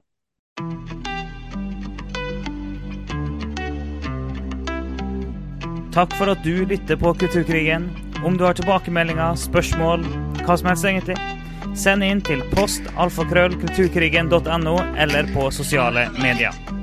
Takk for at du lytter på Kulturkrigen. Om du har tilbakemeldinger, spørsmål, hva som helst egentlig, send inn til post alfakrøllkulturkrigen.no eller på sosiale medier.